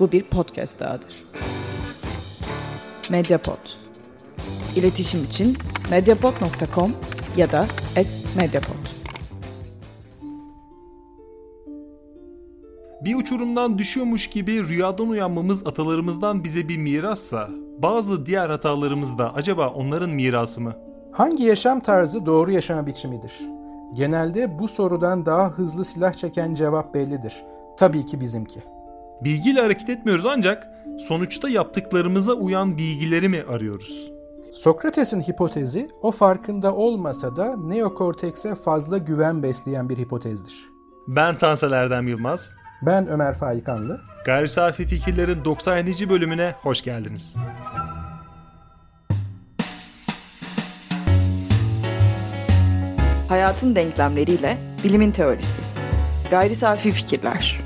Bu bir podcast dahadır. Mediapod. İletişim için mediapod.com ya da @mediapod. Bir uçurumdan düşüyormuş gibi rüyadan uyanmamız atalarımızdan bize bir mirassa, bazı diğer hatalarımız da acaba onların mirası mı? Hangi yaşam tarzı doğru yaşama biçimidir? Genelde bu sorudan daha hızlı silah çeken cevap bellidir. Tabii ki bizimki. Bilgiyle hareket etmiyoruz ancak sonuçta yaptıklarımıza uyan bilgileri mi arıyoruz? Sokrates'in hipotezi o farkında olmasa da neokortekse fazla güven besleyen bir hipotezdir. Ben Tansel Erdem Yılmaz. Ben Ömer Faikanlı. Gayri Safi Fikirlerin 97. bölümüne hoş geldiniz. Hayatın denklemleriyle bilimin teorisi. Gayri safi fikirler.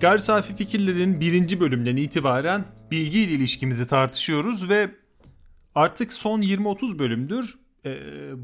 Gayri Safi Fikirlerin birinci bölümden itibaren bilgi ile ilişkimizi tartışıyoruz ve artık son 20-30 bölümdür e,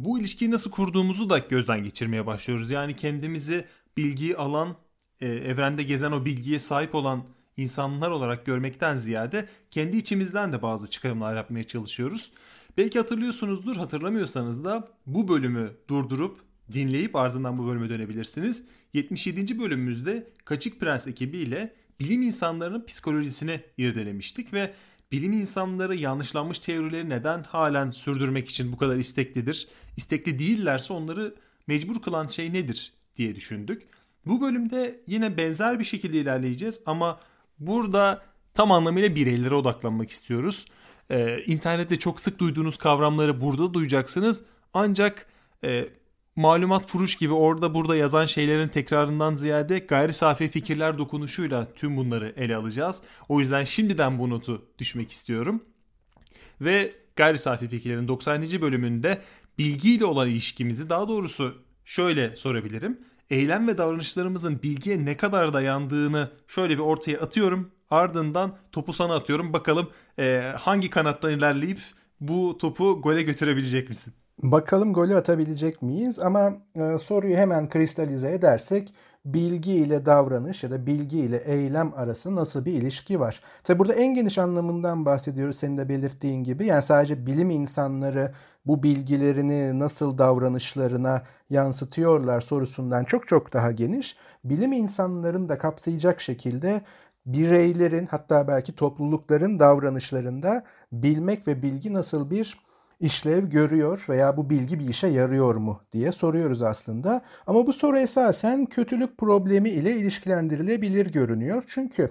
bu ilişkiyi nasıl kurduğumuzu da gözden geçirmeye başlıyoruz. Yani kendimizi bilgiyi alan, e, evrende gezen o bilgiye sahip olan insanlar olarak görmekten ziyade kendi içimizden de bazı çıkarımlar yapmaya çalışıyoruz. Belki hatırlıyorsunuzdur, hatırlamıyorsanız da bu bölümü durdurup dinleyip ardından bu bölüme dönebilirsiniz. 77. bölümümüzde Kaçık Prens ekibiyle bilim insanlarının psikolojisini irdelemiştik ve bilim insanları yanlışlanmış teorileri neden halen sürdürmek için bu kadar isteklidir? İstekli değillerse onları mecbur kılan şey nedir diye düşündük. Bu bölümde yine benzer bir şekilde ilerleyeceğiz ama burada tam anlamıyla bireylere odaklanmak istiyoruz. Ee, internette çok sık duyduğunuz kavramları burada duyacaksınız. Ancak e, malumat furuş gibi orada burada yazan şeylerin tekrarından ziyade gayri safi fikirler dokunuşuyla tüm bunları ele alacağız. O yüzden şimdiden bu notu düşmek istiyorum. Ve gayri safi fikirlerin 90. bölümünde bilgiyle olan ilişkimizi daha doğrusu şöyle sorabilirim. Eylem ve davranışlarımızın bilgiye ne kadar dayandığını şöyle bir ortaya atıyorum. Ardından topu sana atıyorum. Bakalım e, hangi kanattan ilerleyip bu topu gole götürebilecek misin? Bakalım golü atabilecek miyiz? Ama e, soruyu hemen kristalize edersek bilgi ile davranış ya da bilgi ile eylem arası nasıl bir ilişki var? Tabi burada en geniş anlamından bahsediyoruz senin de belirttiğin gibi. Yani sadece bilim insanları bu bilgilerini nasıl davranışlarına yansıtıyorlar sorusundan çok çok daha geniş. Bilim insanların da kapsayacak şekilde bireylerin hatta belki toplulukların davranışlarında bilmek ve bilgi nasıl bir işlev görüyor veya bu bilgi bir işe yarıyor mu diye soruyoruz aslında. Ama bu soru esasen kötülük problemi ile ilişkilendirilebilir görünüyor. Çünkü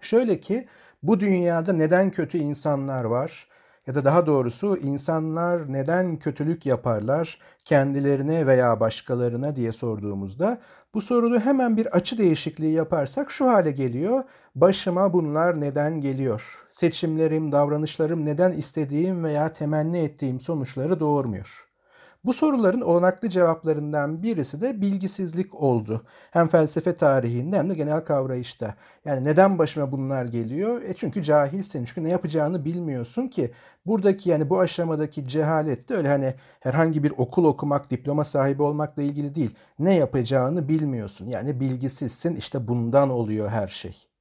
şöyle ki bu dünyada neden kötü insanlar var? Ya da daha doğrusu insanlar neden kötülük yaparlar kendilerine veya başkalarına diye sorduğumuzda bu soruda hemen bir açı değişikliği yaparsak şu hale geliyor. Başıma bunlar neden geliyor? Seçimlerim, davranışlarım neden istediğim veya temenni ettiğim sonuçları doğurmuyor? Bu soruların olanaklı cevaplarından birisi de bilgisizlik oldu. Hem felsefe tarihinde hem de genel kavrayışta. Yani neden başıma bunlar geliyor? E çünkü cahilsin. Çünkü ne yapacağını bilmiyorsun ki. Buradaki yani bu aşamadaki cehalet de öyle hani herhangi bir okul okumak, diploma sahibi olmakla ilgili değil. Ne yapacağını bilmiyorsun. Yani bilgisizsin. İşte bundan oluyor her şey.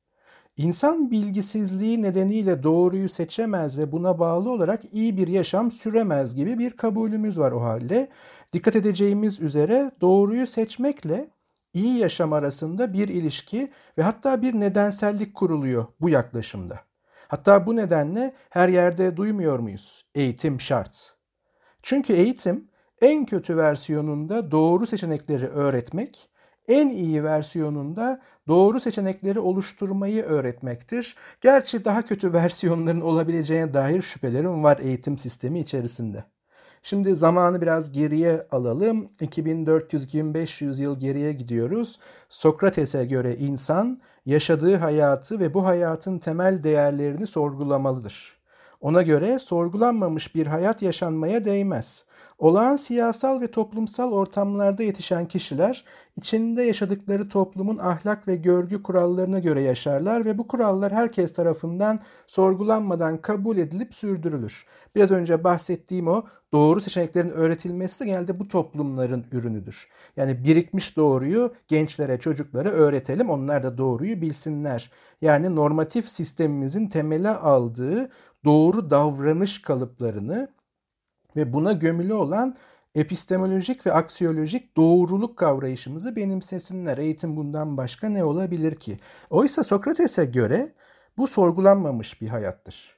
İnsan bilgisizliği nedeniyle doğruyu seçemez ve buna bağlı olarak iyi bir yaşam süremez gibi bir kabulümüz var o halde. Dikkat edeceğimiz üzere doğruyu seçmekle iyi yaşam arasında bir ilişki ve hatta bir nedensellik kuruluyor bu yaklaşımda. Hatta bu nedenle her yerde duymuyor muyuz? Eğitim şart. Çünkü eğitim en kötü versiyonunda doğru seçenekleri öğretmek en iyi versiyonunda doğru seçenekleri oluşturmayı öğretmektir. Gerçi daha kötü versiyonların olabileceğine dair şüphelerim var eğitim sistemi içerisinde. Şimdi zamanı biraz geriye alalım. 2400-2500 yıl geriye gidiyoruz. Sokrates'e göre insan yaşadığı hayatı ve bu hayatın temel değerlerini sorgulamalıdır. Ona göre sorgulanmamış bir hayat yaşanmaya değmez. Olağan siyasal ve toplumsal ortamlarda yetişen kişiler içinde yaşadıkları toplumun ahlak ve görgü kurallarına göre yaşarlar ve bu kurallar herkes tarafından sorgulanmadan kabul edilip sürdürülür. Biraz önce bahsettiğim o doğru seçeneklerin öğretilmesi de genelde bu toplumların ürünüdür. Yani birikmiş doğruyu gençlere, çocuklara öğretelim, onlar da doğruyu bilsinler. Yani normatif sistemimizin temele aldığı doğru davranış kalıplarını ve buna gömülü olan epistemolojik ve aksiyolojik doğruluk kavrayışımızı benimsesinler. Eğitim bundan başka ne olabilir ki? Oysa Sokrates'e göre bu sorgulanmamış bir hayattır.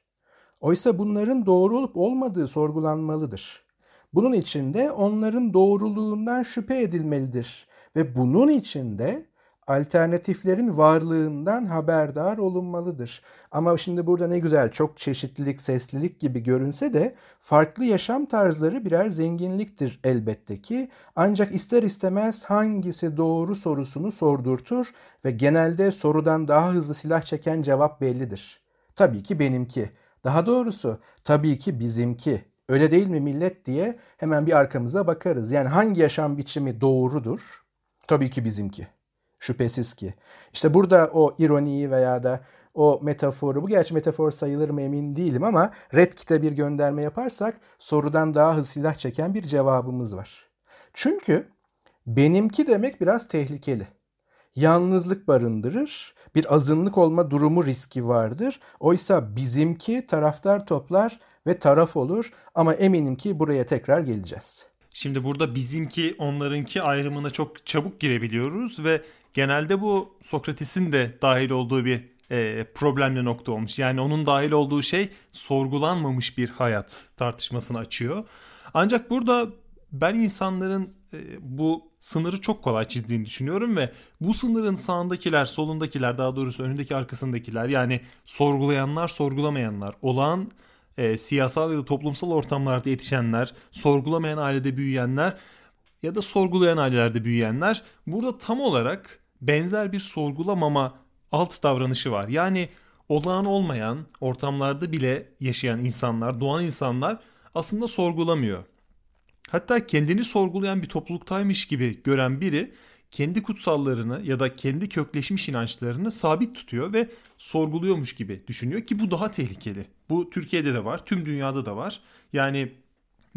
Oysa bunların doğru olup olmadığı sorgulanmalıdır. Bunun için de onların doğruluğundan şüphe edilmelidir ve bunun için de alternatiflerin varlığından haberdar olunmalıdır. Ama şimdi burada ne güzel çok çeşitlilik, seslilik gibi görünse de farklı yaşam tarzları birer zenginliktir elbette ki. Ancak ister istemez hangisi doğru sorusunu sordurtur ve genelde sorudan daha hızlı silah çeken cevap bellidir. Tabii ki benimki. Daha doğrusu tabii ki bizimki. Öyle değil mi millet diye hemen bir arkamıza bakarız. Yani hangi yaşam biçimi doğrudur? Tabii ki bizimki. Şüphesiz ki. İşte burada o ironiyi veya da o metaforu, bu gerçi metafor sayılır mı emin değilim ama Red Kit'e bir gönderme yaparsak sorudan daha hızlı silah çeken bir cevabımız var. Çünkü benimki demek biraz tehlikeli. Yalnızlık barındırır, bir azınlık olma durumu riski vardır. Oysa bizimki taraftar toplar ve taraf olur ama eminim ki buraya tekrar geleceğiz. Şimdi burada bizimki onlarınki ayrımına çok çabuk girebiliyoruz ve genelde bu Sokrates'in de dahil olduğu bir e, problemli nokta olmuş. Yani onun dahil olduğu şey sorgulanmamış bir hayat tartışmasını açıyor. Ancak burada ben insanların e, bu sınırı çok kolay çizdiğini düşünüyorum ve bu sınırın sağındakiler, solundakiler, daha doğrusu önündeki arkasındakiler yani sorgulayanlar, sorgulamayanlar, olağan e, siyasal ya da toplumsal ortamlarda yetişenler, sorgulamayan ailede büyüyenler ya da sorgulayan ailelerde büyüyenler burada tam olarak benzer bir sorgulamama alt davranışı var. Yani olağan olmayan ortamlarda bile yaşayan insanlar, doğan insanlar aslında sorgulamıyor. Hatta kendini sorgulayan bir topluluktaymış gibi gören biri kendi kutsallarını ya da kendi kökleşmiş inançlarını sabit tutuyor ve sorguluyormuş gibi düşünüyor ki bu daha tehlikeli. Bu Türkiye'de de var, tüm dünyada da var. Yani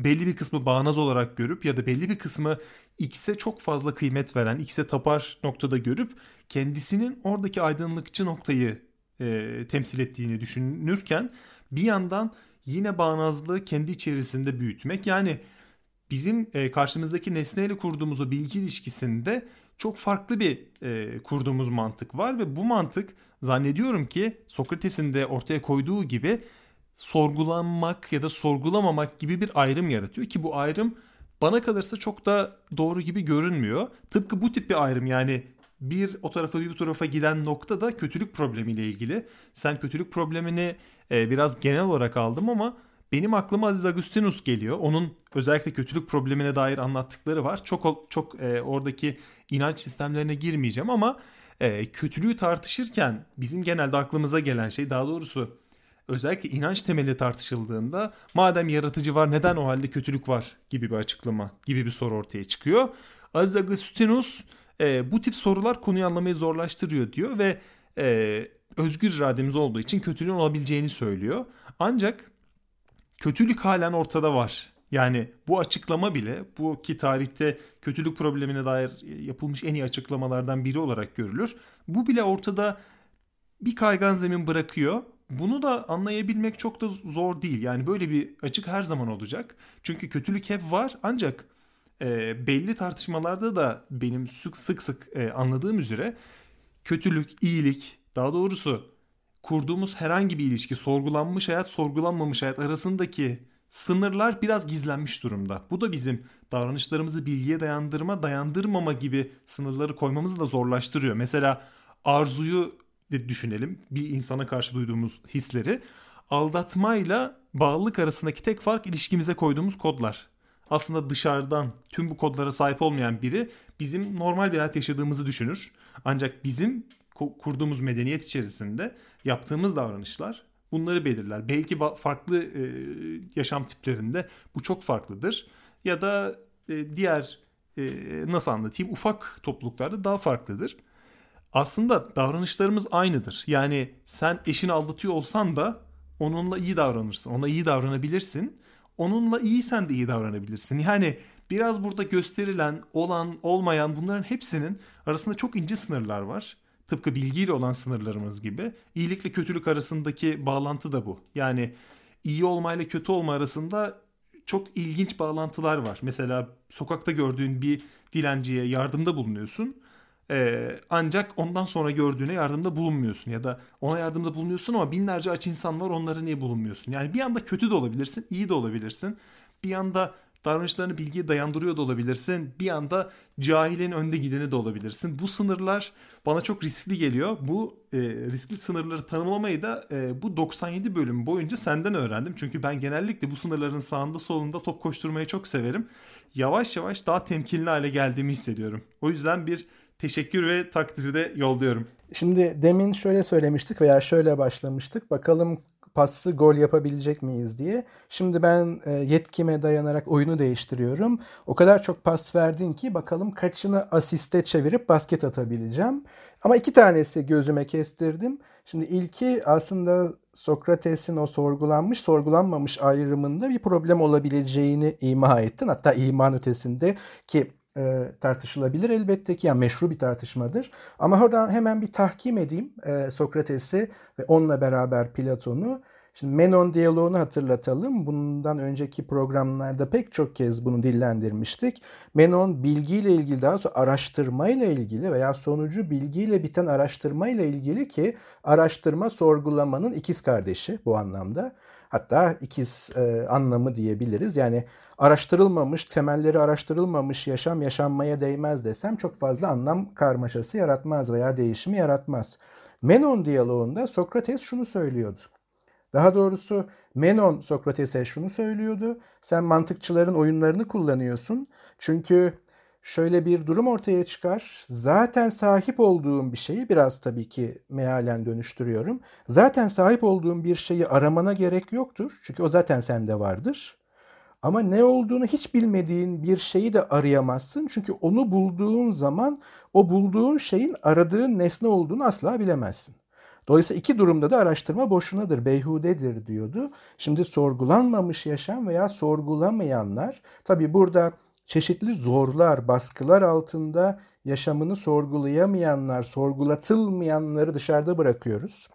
belli bir kısmı bağnaz olarak görüp ya da belli bir kısmı X'e çok fazla kıymet veren, X'e tapar noktada görüp kendisinin oradaki aydınlıkçı noktayı e, temsil ettiğini düşünürken bir yandan yine bağnazlığı kendi içerisinde büyütmek. Yani bizim e, karşımızdaki nesneyle kurduğumuz o bilgi ilişkisinde çok farklı bir e, kurduğumuz mantık var ve bu mantık zannediyorum ki Sokrates'in de ortaya koyduğu gibi sorgulanmak ya da sorgulamamak gibi bir ayrım yaratıyor ki bu ayrım bana kalırsa çok da doğru gibi görünmüyor. Tıpkı bu tip bir ayrım yani bir o tarafa bir bu tarafa giden nokta da kötülük problemiyle ilgili. Sen kötülük problemini e, biraz genel olarak aldım ama benim aklıma Aziz Agustinus geliyor. Onun özellikle kötülük problemine dair anlattıkları var. Çok çok e, oradaki inanç sistemlerine girmeyeceğim ama e, kötülüğü tartışırken bizim genelde aklımıza gelen şey daha doğrusu özellikle inanç temeli tartışıldığında madem yaratıcı var neden o halde kötülük var gibi bir açıklama gibi bir soru ortaya çıkıyor. Aziz Agustinus e, bu tip sorular konuyu anlamayı zorlaştırıyor diyor ve e, özgür irademiz olduğu için kötülüğün olabileceğini söylüyor. Ancak kötülük halen ortada var. Yani bu açıklama bile bu ki tarihte kötülük problemine dair yapılmış en iyi açıklamalardan biri olarak görülür. Bu bile ortada bir kaygan zemin bırakıyor. Bunu da anlayabilmek çok da zor değil. Yani böyle bir açık her zaman olacak. Çünkü kötülük hep var ancak e, belli tartışmalarda da benim sık sık sık e, anladığım üzere kötülük, iyilik daha doğrusu kurduğumuz herhangi bir ilişki, sorgulanmış hayat, sorgulanmamış hayat arasındaki sınırlar biraz gizlenmiş durumda. Bu da bizim davranışlarımızı bilgiye dayandırma, dayandırmama gibi sınırları koymamızı da zorlaştırıyor. Mesela arzuyu düşünelim. Bir insana karşı duyduğumuz hisleri. Aldatmayla bağlılık arasındaki tek fark ilişkimize koyduğumuz kodlar. Aslında dışarıdan tüm bu kodlara sahip olmayan biri bizim normal bir hayat yaşadığımızı düşünür. Ancak bizim kurduğumuz medeniyet içerisinde yaptığımız davranışlar bunları belirler. Belki farklı e, yaşam tiplerinde bu çok farklıdır. ya da e, diğer e, nasıl anlatayım ufak topluluklarda daha farklıdır. Aslında davranışlarımız aynıdır. Yani sen eşini aldatıyor olsan da onunla iyi davranırsın. Ona iyi davranabilirsin. Onunla iyi sen de iyi davranabilirsin. Yani biraz burada gösterilen, olan, olmayan bunların hepsinin arasında çok ince sınırlar var. Tıpkı bilgiyle olan sınırlarımız gibi. İyilikle kötülük arasındaki bağlantı da bu. Yani iyi olmayla kötü olma arasında çok ilginç bağlantılar var. Mesela sokakta gördüğün bir dilenciye yardımda bulunuyorsun. Ee, ancak ondan sonra gördüğüne yardımda bulunmuyorsun ya da ona yardımda bulunuyorsun ama binlerce aç insan var onlara niye bulunmuyorsun? Yani bir anda kötü de olabilirsin, iyi de olabilirsin. Bir anda davranışlarını bilgiye dayandırıyor da olabilirsin. Bir anda cahilin önde gideni de olabilirsin. Bu sınırlar bana çok riskli geliyor. Bu e, riskli sınırları tanımlamayı da e, bu 97 bölüm boyunca senden öğrendim. Çünkü ben genellikle bu sınırların sağında solunda top koşturmayı çok severim. Yavaş yavaş daha temkinli hale geldiğimi hissediyorum. O yüzden bir teşekkür ve takdiri de yolluyorum. Şimdi demin şöyle söylemiştik veya şöyle başlamıştık. Bakalım paslı gol yapabilecek miyiz diye. Şimdi ben e, yetkime dayanarak oyunu değiştiriyorum. O kadar çok pas verdin ki bakalım kaçını asiste çevirip basket atabileceğim. Ama iki tanesi gözüme kestirdim. Şimdi ilki aslında Sokrates'in o sorgulanmış sorgulanmamış ayrımında bir problem olabileceğini ima ettin. Hatta iman ötesinde ki e, tartışılabilir elbette ki yani meşru bir tartışmadır. Ama oradan hemen bir tahkim edeyim e, Sokrates'i ve onunla beraber Platon'u. Şimdi Menon diyaloğunu hatırlatalım. Bundan önceki programlarda pek çok kez bunu dillendirmiştik. Menon bilgiyle ilgili daha sonra araştırmayla ilgili veya sonucu bilgiyle biten araştırmayla ilgili ki araştırma sorgulamanın ikiz kardeşi bu anlamda. Hatta ikiz e, anlamı diyebiliriz. Yani araştırılmamış, temelleri araştırılmamış yaşam yaşanmaya değmez desem çok fazla anlam karmaşası yaratmaz veya değişimi yaratmaz. Menon diyaloğunda Sokrates şunu söylüyordu. Daha doğrusu Menon Sokrates'e şunu söylüyordu. Sen mantıkçıların oyunlarını kullanıyorsun. Çünkü şöyle bir durum ortaya çıkar. Zaten sahip olduğum bir şeyi biraz tabii ki mealen dönüştürüyorum. Zaten sahip olduğum bir şeyi aramana gerek yoktur. Çünkü o zaten sende vardır. Ama ne olduğunu hiç bilmediğin bir şeyi de arayamazsın. Çünkü onu bulduğun zaman o bulduğun şeyin aradığın nesne olduğunu asla bilemezsin. Dolayısıyla iki durumda da araştırma boşunadır, beyhudedir diyordu. Şimdi sorgulanmamış yaşam veya sorgulamayanlar, tabi burada çeşitli zorlar, baskılar altında yaşamını sorgulayamayanlar, sorgulatılmayanları dışarıda bırakıyoruz.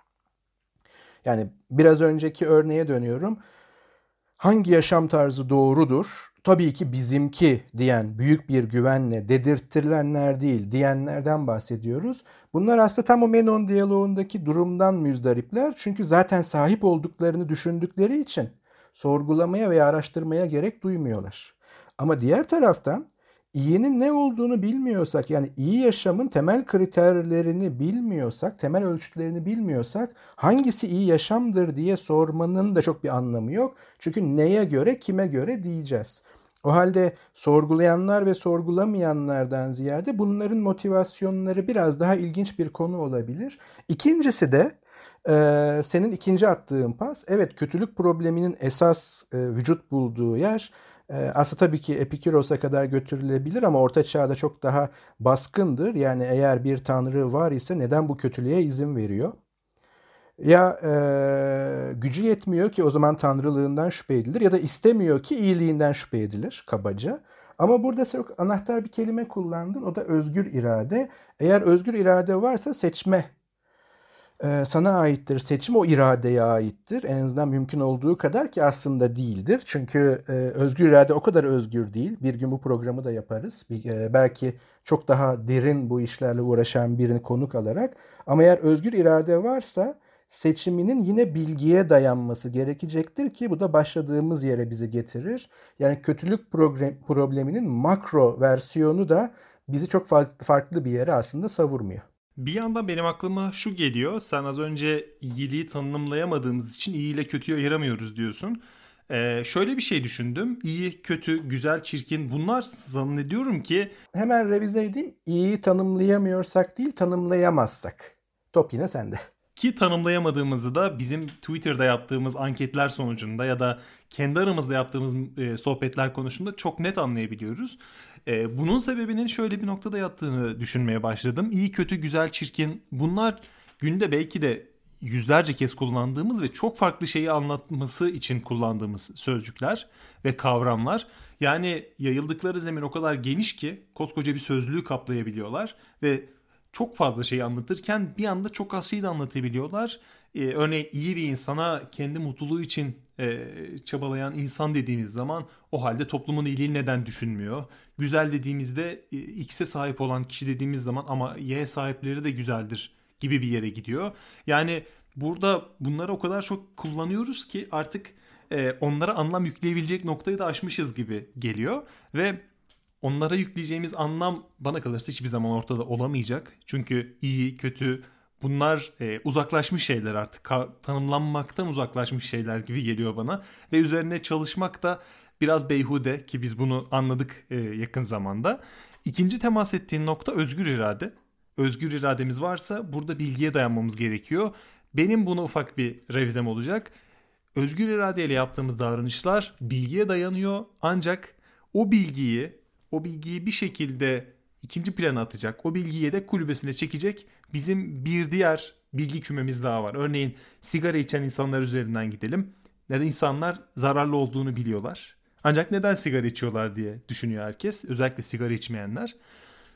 Yani biraz önceki örneğe dönüyorum. Hangi yaşam tarzı doğrudur? Tabii ki bizimki diyen büyük bir güvenle dedirttirilenler değil diyenlerden bahsediyoruz. Bunlar aslında tam o Menon diyaloğundaki durumdan müzdaripler. Çünkü zaten sahip olduklarını düşündükleri için sorgulamaya veya araştırmaya gerek duymuyorlar. Ama diğer taraftan iyinin ne olduğunu bilmiyorsak yani iyi yaşamın temel kriterlerini bilmiyorsak, temel ölçütlerini bilmiyorsak hangisi iyi yaşamdır diye sormanın da çok bir anlamı yok. Çünkü neye göre, kime göre diyeceğiz. O halde sorgulayanlar ve sorgulamayanlardan ziyade bunların motivasyonları biraz daha ilginç bir konu olabilir. İkincisi de e, senin ikinci attığın pas, evet kötülük probleminin esas e, vücut bulduğu yer aslında tabii ki Epiküros'a kadar götürülebilir ama Orta Çağ'da çok daha baskındır. Yani eğer bir tanrı var ise neden bu kötülüğe izin veriyor? Ya e, gücü yetmiyor ki o zaman tanrılığından şüphe edilir ya da istemiyor ki iyiliğinden şüphe edilir kabaca. Ama burada çok anahtar bir kelime kullandın o da özgür irade. Eğer özgür irade varsa seçme sana aittir. Seçim o iradeye aittir. En azından mümkün olduğu kadar ki aslında değildir. Çünkü e, özgür irade o kadar özgür değil. Bir gün bu programı da yaparız. E, belki çok daha derin bu işlerle uğraşan birini konuk alarak. Ama eğer özgür irade varsa seçiminin yine bilgiye dayanması gerekecektir ki bu da başladığımız yere bizi getirir. Yani kötülük probleminin makro versiyonu da bizi çok farklı bir yere aslında savurmuyor. Bir yandan benim aklıma şu geliyor. Sen az önce iyiliği tanımlayamadığımız için iyi ile kötüyü ayıramıyoruz diyorsun. Ee, şöyle bir şey düşündüm. İyi, kötü, güzel, çirkin bunlar zannediyorum ki... Hemen revize edeyim. İyiyi tanımlayamıyorsak değil tanımlayamazsak. Top yine sende. Ki tanımlayamadığımızı da bizim Twitter'da yaptığımız anketler sonucunda ya da kendi aramızda yaptığımız e, sohbetler konusunda çok net anlayabiliyoruz. E, bunun sebebinin şöyle bir noktada yattığını düşünmeye başladım. İyi, kötü, güzel, çirkin bunlar günde belki de yüzlerce kez kullandığımız ve çok farklı şeyi anlatması için kullandığımız sözcükler ve kavramlar. Yani yayıldıkları zemin o kadar geniş ki koskoca bir sözlüğü kaplayabiliyorlar ve çok fazla şey anlatırken bir anda çok az şeyi de anlatabiliyorlar. Ee, örneğin iyi bir insana kendi mutluluğu için e, çabalayan insan dediğimiz zaman o halde toplumun iyiliğini neden düşünmüyor? Güzel dediğimizde e, X'e sahip olan kişi dediğimiz zaman ama Y sahipleri de güzeldir gibi bir yere gidiyor. Yani burada bunları o kadar çok kullanıyoruz ki artık e, onlara anlam yükleyebilecek noktayı da aşmışız gibi geliyor ve onlara yükleyeceğimiz anlam bana kalırsa hiçbir zaman ortada olamayacak. Çünkü iyi, kötü bunlar e, uzaklaşmış şeyler artık. Ka- tanımlanmaktan uzaklaşmış şeyler gibi geliyor bana. Ve üzerine çalışmak da biraz beyhude ki biz bunu anladık e, yakın zamanda. İkinci temas ettiğin nokta özgür irade. Özgür irademiz varsa burada bilgiye dayanmamız gerekiyor. Benim buna ufak bir revizem olacak. Özgür iradeyle yaptığımız davranışlar bilgiye dayanıyor ancak o bilgiyi o bilgiyi bir şekilde ikinci plana atacak. O bilgiyi de kulübesine çekecek bizim bir diğer bilgi kümemiz daha var. Örneğin sigara içen insanlar üzerinden gidelim. Neden insanlar zararlı olduğunu biliyorlar. Ancak neden sigara içiyorlar diye düşünüyor herkes. Özellikle sigara içmeyenler.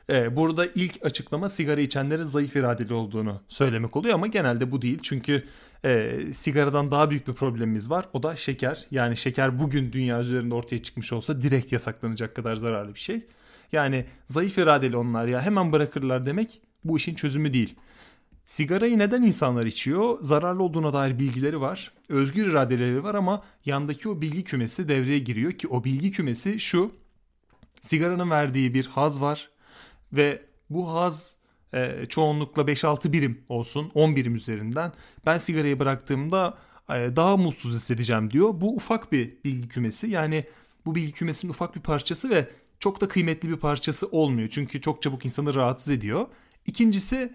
Ee, burada ilk açıklama sigara içenlerin zayıf iradeli olduğunu söylemek oluyor ama genelde bu değil. Çünkü e, sigaradan daha büyük bir problemimiz var. O da şeker. Yani şeker bugün dünya üzerinde ortaya çıkmış olsa direkt yasaklanacak kadar zararlı bir şey. Yani zayıf iradeli onlar ya hemen bırakırlar demek bu işin çözümü değil. Sigarayı neden insanlar içiyor? Zararlı olduğuna dair bilgileri var. Özgür iradeleri var ama yandaki o bilgi kümesi devreye giriyor ki o bilgi kümesi şu. Sigaranın verdiği bir haz var ve bu haz e, çoğunlukla 5-6 birim olsun 10 birim üzerinden ben sigarayı bıraktığımda e, daha mutsuz hissedeceğim diyor. Bu ufak bir bilgi kümesi yani bu bilgi kümesinin ufak bir parçası ve çok da kıymetli bir parçası olmuyor. Çünkü çok çabuk insanı rahatsız ediyor. İkincisi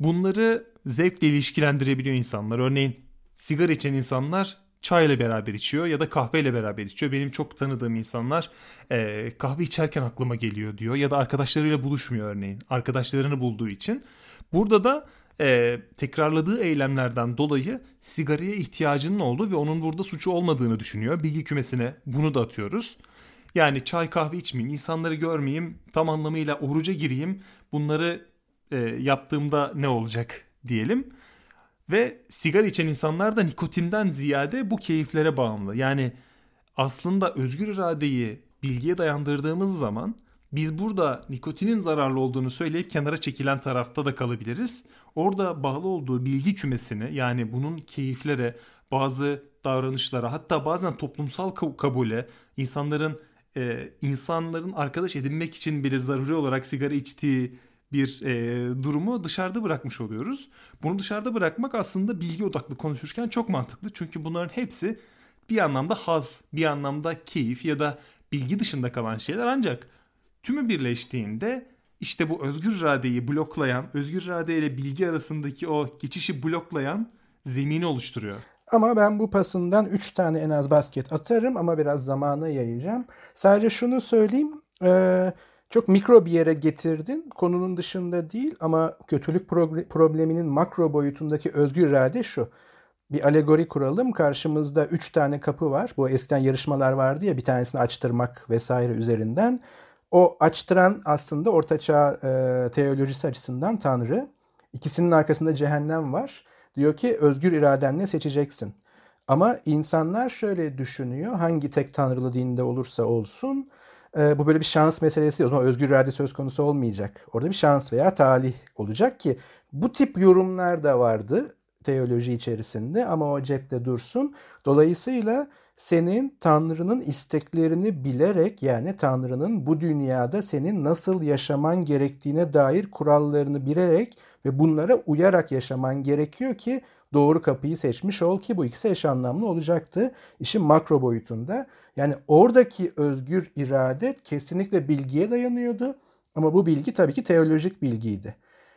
bunları zevkle ilişkilendirebiliyor insanlar. Örneğin sigara içen insanlar çayla beraber içiyor ya da kahveyle beraber içiyor. Benim çok tanıdığım insanlar e, kahve içerken aklıma geliyor diyor ya da arkadaşlarıyla buluşmuyor örneğin. Arkadaşlarını bulduğu için. Burada da e, tekrarladığı eylemlerden dolayı sigaraya ihtiyacının olduğu ve onun burada suçu olmadığını düşünüyor. Bilgi kümesine bunu da atıyoruz. Yani çay kahve içmeyeyim, insanları görmeyeyim, tam anlamıyla oruca gireyim. Bunları e, yaptığımda ne olacak diyelim. Ve sigara içen insanlar da nikotinden ziyade bu keyiflere bağımlı. Yani aslında özgür iradeyi bilgiye dayandırdığımız zaman biz burada nikotinin zararlı olduğunu söyleyip kenara çekilen tarafta da kalabiliriz. Orada bağlı olduğu bilgi kümesini yani bunun keyiflere, bazı davranışlara hatta bazen toplumsal kabule, insanların e, insanların arkadaş edinmek için bile zaruri olarak sigara içtiği bir e, durumu dışarıda bırakmış oluyoruz. Bunu dışarıda bırakmak aslında bilgi odaklı konuşurken çok mantıklı. Çünkü bunların hepsi bir anlamda haz, bir anlamda keyif ya da bilgi dışında kalan şeyler ancak tümü birleştiğinde işte bu özgür iradeyi bloklayan, özgür irade ile bilgi arasındaki o geçişi bloklayan zemini oluşturuyor. Ama ben bu pasından 3 tane en az basket atarım ama biraz zamana yayacağım. Sadece şunu söyleyeyim. Ee, çok mikro bir yere getirdin. Konunun dışında değil ama kötülük probleminin makro boyutundaki özgür irade şu. Bir alegori kuralım. Karşımızda üç tane kapı var. Bu eskiden yarışmalar vardı ya bir tanesini açtırmak vesaire üzerinden. O açtıran aslında ortaçağ e, teolojisi açısından Tanrı. İkisinin arkasında cehennem var. Diyor ki özgür iradenle seçeceksin. Ama insanlar şöyle düşünüyor. Hangi tek tanrılı dinde olursa olsun e, bu böyle bir şans meselesi değil. O zaman özgür irade söz konusu olmayacak. Orada bir şans veya talih olacak ki bu tip yorumlar da vardı teoloji içerisinde ama o cepte dursun. Dolayısıyla senin Tanrı'nın isteklerini bilerek yani Tanrı'nın bu dünyada senin nasıl yaşaman gerektiğine dair kurallarını bilerek ve bunlara uyarak yaşaman gerekiyor ki doğru kapıyı seçmiş ol ki bu ikisi eş anlamlı olacaktı işin makro boyutunda. Yani oradaki özgür irade kesinlikle bilgiye dayanıyordu ama bu bilgi tabii ki teolojik bilgiydi.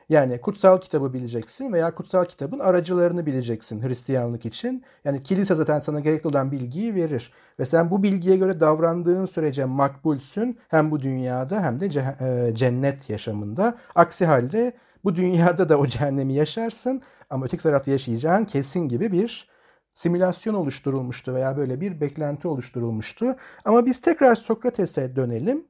Yani kutsal kitabı bileceksin veya kutsal kitabın aracılarını bileceksin Hristiyanlık için. Yani kilise zaten sana gerekli olan bilgiyi verir. Ve sen bu bilgiye göre davrandığın sürece makbulsün hem bu dünyada hem de e, cennet yaşamında. Aksi halde bu dünyada da o cehennemi yaşarsın ama öteki tarafta yaşayacağın kesin gibi bir simülasyon oluşturulmuştu veya böyle bir beklenti oluşturulmuştu. Ama biz tekrar Sokrates'e dönelim.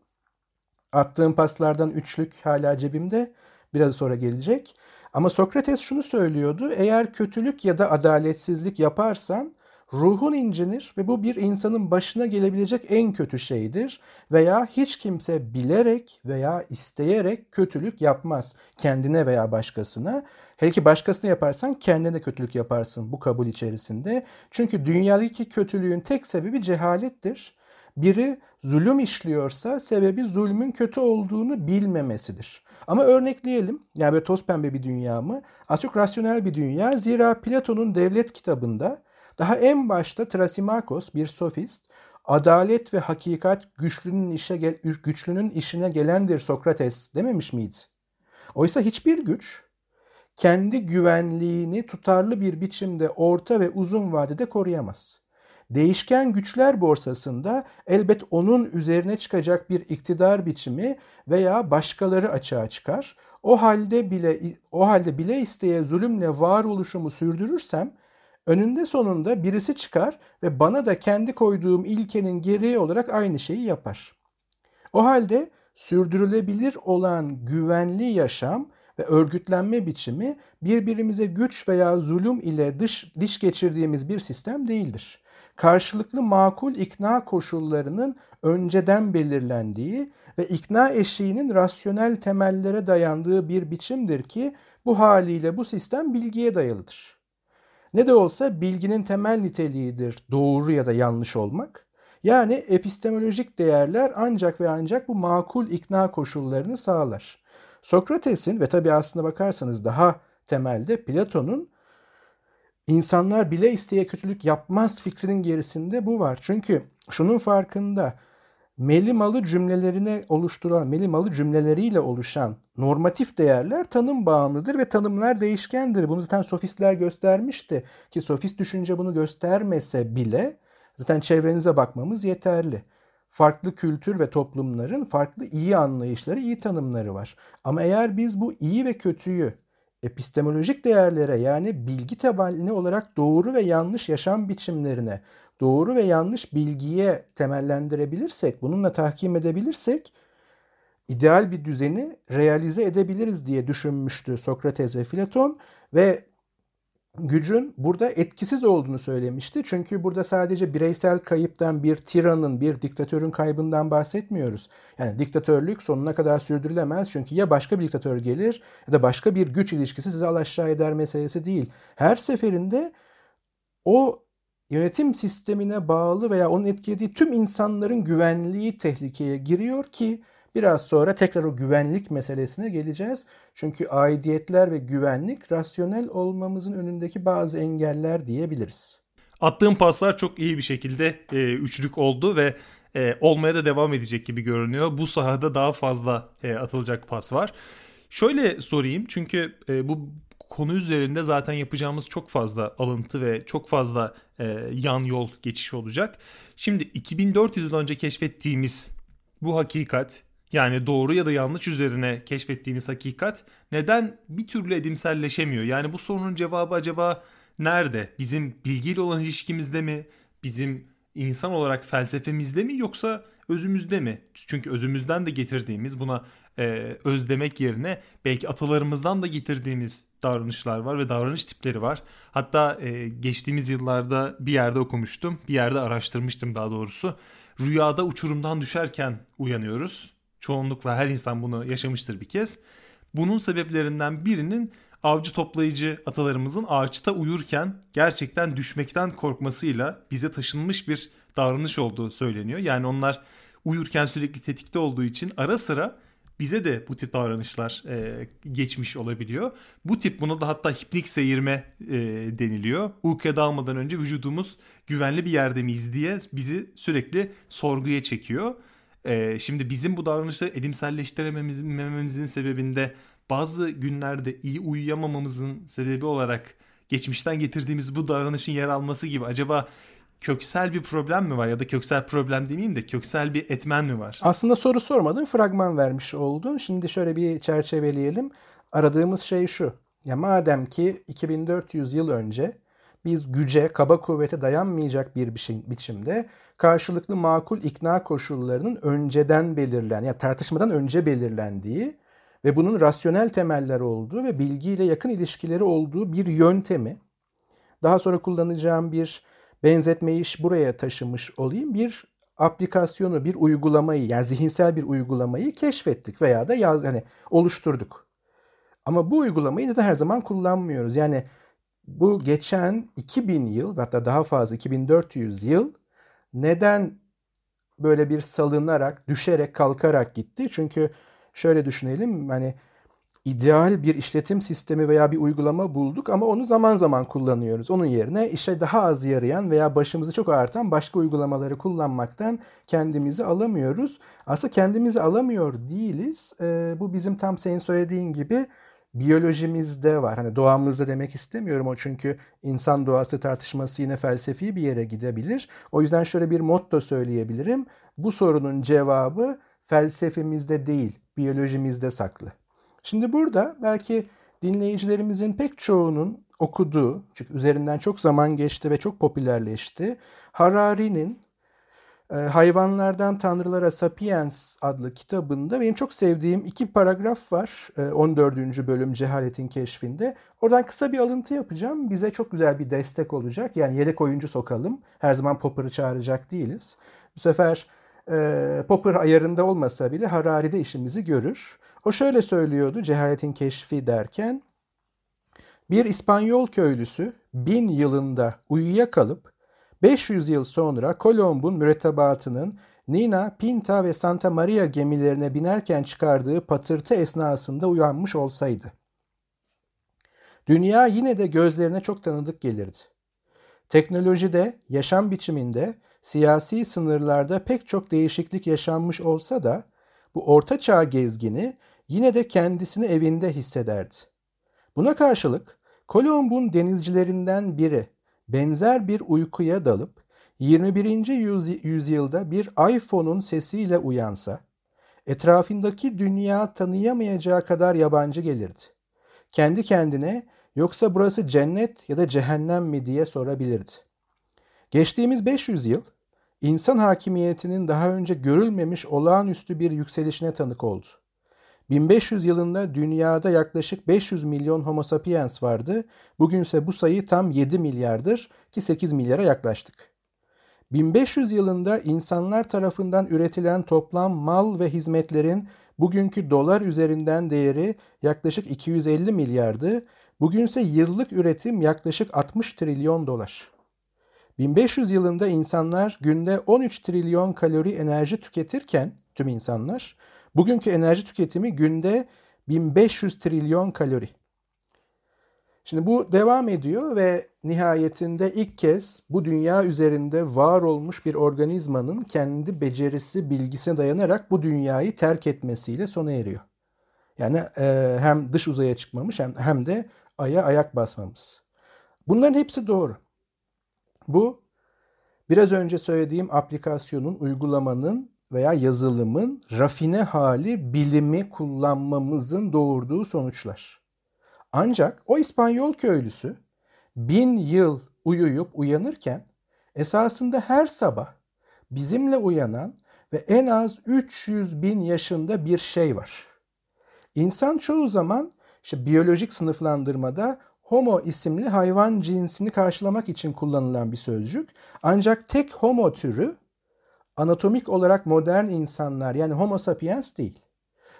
Attığım paslardan üçlük hala cebimde. Biraz sonra gelecek. Ama Sokrates şunu söylüyordu. Eğer kötülük ya da adaletsizlik yaparsan ruhun incinir ve bu bir insanın başına gelebilecek en kötü şeydir. Veya hiç kimse bilerek veya isteyerek kötülük yapmaz kendine veya başkasına. Hele ki başkasına yaparsan kendine kötülük yaparsın bu kabul içerisinde. Çünkü dünyadaki kötülüğün tek sebebi cehalettir. Biri zulüm işliyorsa sebebi zulmün kötü olduğunu bilmemesidir. Ama örnekleyelim. Yani böyle toz pembe bir dünya mı? Az çok rasyonel bir dünya. Zira Platon'un devlet kitabında daha en başta Trasimakos bir sofist adalet ve hakikat güçlünün işe gel güçlünün işine gelendir Sokrates dememiş miydi? Oysa hiçbir güç kendi güvenliğini tutarlı bir biçimde orta ve uzun vadede koruyamaz. Değişken güçler borsasında elbet onun üzerine çıkacak bir iktidar biçimi veya başkaları açığa çıkar. O halde bile o halde bile isteye zulümle varoluşumu sürdürürsem önünde sonunda birisi çıkar ve bana da kendi koyduğum ilkenin gereği olarak aynı şeyi yapar. O halde sürdürülebilir olan güvenli yaşam ve örgütlenme biçimi birbirimize güç veya zulüm ile dış diş geçirdiğimiz bir sistem değildir karşılıklı makul ikna koşullarının önceden belirlendiği ve ikna eşiğinin rasyonel temellere dayandığı bir biçimdir ki bu haliyle bu sistem bilgiye dayalıdır. Ne de olsa bilginin temel niteliğidir doğru ya da yanlış olmak. Yani epistemolojik değerler ancak ve ancak bu makul ikna koşullarını sağlar. Sokrates'in ve tabi aslında bakarsanız daha temelde Platon'un İnsanlar bile isteye kötülük yapmaz fikrinin gerisinde bu var. Çünkü şunun farkında melimalı cümlelerine oluşturan, melimalı cümleleriyle oluşan normatif değerler tanım bağımlıdır ve tanımlar değişkendir. Bunu zaten sofistler göstermişti ki sofist düşünce bunu göstermese bile zaten çevrenize bakmamız yeterli. Farklı kültür ve toplumların farklı iyi anlayışları, iyi tanımları var. Ama eğer biz bu iyi ve kötüyü epistemolojik değerlere yani bilgi temelli olarak doğru ve yanlış yaşam biçimlerine, doğru ve yanlış bilgiye temellendirebilirsek, bununla tahkim edebilirsek ideal bir düzeni realize edebiliriz diye düşünmüştü Sokrates ve Platon ve gücün burada etkisiz olduğunu söylemişti. Çünkü burada sadece bireysel kayıptan bir tiranın, bir diktatörün kaybından bahsetmiyoruz. Yani diktatörlük sonuna kadar sürdürülemez. Çünkü ya başka bir diktatör gelir ya da başka bir güç ilişkisi sizi alaşağı eder meselesi değil. Her seferinde o yönetim sistemine bağlı veya onun etkilediği tüm insanların güvenliği tehlikeye giriyor ki Biraz sonra tekrar o güvenlik meselesine geleceğiz. Çünkü aidiyetler ve güvenlik rasyonel olmamızın önündeki bazı engeller diyebiliriz. Attığım paslar çok iyi bir şekilde e, üçlük oldu ve e, olmaya da devam edecek gibi görünüyor. Bu sahada daha fazla e, atılacak pas var. Şöyle sorayım çünkü e, bu konu üzerinde zaten yapacağımız çok fazla alıntı ve çok fazla e, yan yol geçişi olacak. Şimdi 2400 yıl önce keşfettiğimiz bu hakikat yani doğru ya da yanlış üzerine keşfettiğimiz hakikat neden bir türlü edimselleşemiyor? Yani bu sorunun cevabı acaba nerede? Bizim bilgiyle olan ilişkimizde mi? Bizim insan olarak felsefemizde mi yoksa özümüzde mi? Çünkü özümüzden de getirdiğimiz buna e, öz demek yerine belki atalarımızdan da getirdiğimiz davranışlar var ve davranış tipleri var. Hatta e, geçtiğimiz yıllarda bir yerde okumuştum, bir yerde araştırmıştım daha doğrusu. Rüyada uçurumdan düşerken uyanıyoruz Çoğunlukla her insan bunu yaşamıştır bir kez. Bunun sebeplerinden birinin avcı toplayıcı atalarımızın ağaçta uyurken gerçekten düşmekten korkmasıyla bize taşınmış bir davranış olduğu söyleniyor. Yani onlar uyurken sürekli tetikte olduğu için ara sıra bize de bu tip davranışlar e, geçmiş olabiliyor. Bu tip buna da hatta hipnik seyirme e, deniliyor. Uykuya dalmadan önce vücudumuz güvenli bir yerde miyiz diye bizi sürekli sorguya çekiyor. Ee, şimdi bizim bu davranışı edimselleştiremememizin sebebinde bazı günlerde iyi uyuyamamamızın sebebi olarak geçmişten getirdiğimiz bu davranışın yer alması gibi acaba köksel bir problem mi var ya da köksel problem demeyeyim de köksel bir etmen mi var? Aslında soru sormadın, fragman vermiş oldun. Şimdi şöyle bir çerçeveleyelim. Aradığımız şey şu. Ya madem ki 2400 yıl önce biz güce, kaba kuvvete dayanmayacak bir biçimde karşılıklı makul ikna koşullarının önceden belirlen, ya yani tartışmadan önce belirlendiği ve bunun rasyonel temeller olduğu ve bilgiyle yakın ilişkileri olduğu bir yöntemi daha sonra kullanacağım bir benzetmeyi buraya taşımış olayım. Bir aplikasyonu, bir uygulamayı yani zihinsel bir uygulamayı keşfettik veya da yaz hani oluşturduk. Ama bu uygulamayı da her zaman kullanmıyoruz. Yani bu geçen 2000 yıl hatta daha fazla 2400 yıl neden böyle bir salınarak, düşerek, kalkarak gitti? Çünkü şöyle düşünelim hani ideal bir işletim sistemi veya bir uygulama bulduk ama onu zaman zaman kullanıyoruz. Onun yerine işe daha az yarayan veya başımızı çok ağrıtan başka uygulamaları kullanmaktan kendimizi alamıyoruz. Aslında kendimizi alamıyor değiliz. E, bu bizim tam senin söylediğin gibi biyolojimizde var. Hani doğamızda demek istemiyorum o çünkü insan doğası tartışması yine felsefi bir yere gidebilir. O yüzden şöyle bir motto söyleyebilirim. Bu sorunun cevabı felsefemizde değil, biyolojimizde saklı. Şimdi burada belki dinleyicilerimizin pek çoğunun okuduğu, çünkü üzerinden çok zaman geçti ve çok popülerleşti. Harari'nin e, Hayvanlardan Tanrılara Sapiens adlı kitabında benim çok sevdiğim iki paragraf var. E, 14. bölüm Cehaletin Keşfinde. Oradan kısa bir alıntı yapacağım. Bize çok güzel bir destek olacak. Yani yedek oyuncu sokalım. Her zaman Popper'ı çağıracak değiliz. Bu sefer e, Popper ayarında olmasa bile Harari'de işimizi görür. O şöyle söylüyordu cehaletin keşfi derken. Bir İspanyol köylüsü bin yılında uyuyakalıp 500 yıl sonra Kolomb'un mürettebatının Nina, Pinta ve Santa Maria gemilerine binerken çıkardığı patırtı esnasında uyanmış olsaydı. Dünya yine de gözlerine çok tanıdık gelirdi. Teknolojide, yaşam biçiminde, siyasi sınırlarda pek çok değişiklik yaşanmış olsa da bu orta çağ gezgini yine de kendisini evinde hissederdi. Buna karşılık Kolomb'un denizcilerinden biri benzer bir uykuya dalıp 21. yüzyılda bir iPhone'un sesiyle uyansa, etrafındaki dünya tanıyamayacağı kadar yabancı gelirdi. Kendi kendine yoksa burası cennet ya da cehennem mi diye sorabilirdi. Geçtiğimiz 500 yıl insan hakimiyetinin daha önce görülmemiş olağanüstü bir yükselişine tanık oldu. 1500 yılında dünyada yaklaşık 500 milyon homo sapiens vardı. Bugünse bu sayı tam 7 milyardır ki 8 milyara yaklaştık. 1500 yılında insanlar tarafından üretilen toplam mal ve hizmetlerin bugünkü dolar üzerinden değeri yaklaşık 250 milyardı. Bugünse yıllık üretim yaklaşık 60 trilyon dolar. 1500 yılında insanlar günde 13 trilyon kalori enerji tüketirken tüm insanlar Bugünkü enerji tüketimi günde 1500 trilyon kalori. Şimdi bu devam ediyor ve nihayetinde ilk kez bu dünya üzerinde var olmuş bir organizmanın kendi becerisi, bilgisine dayanarak bu dünyayı terk etmesiyle sona eriyor. Yani e, hem dış uzaya çıkmamış hem, hem de aya ayak basmamız. Bunların hepsi doğru. Bu biraz önce söylediğim aplikasyonun, uygulamanın veya yazılımın rafine hali bilimi kullanmamızın doğurduğu sonuçlar. Ancak o İspanyol köylüsü bin yıl uyuyup uyanırken esasında her sabah bizimle uyanan ve en az 300 bin yaşında bir şey var. İnsan çoğu zaman işte biyolojik sınıflandırmada homo isimli hayvan cinsini karşılamak için kullanılan bir sözcük. Ancak tek homo türü anatomik olarak modern insanlar yani homo sapiens değil.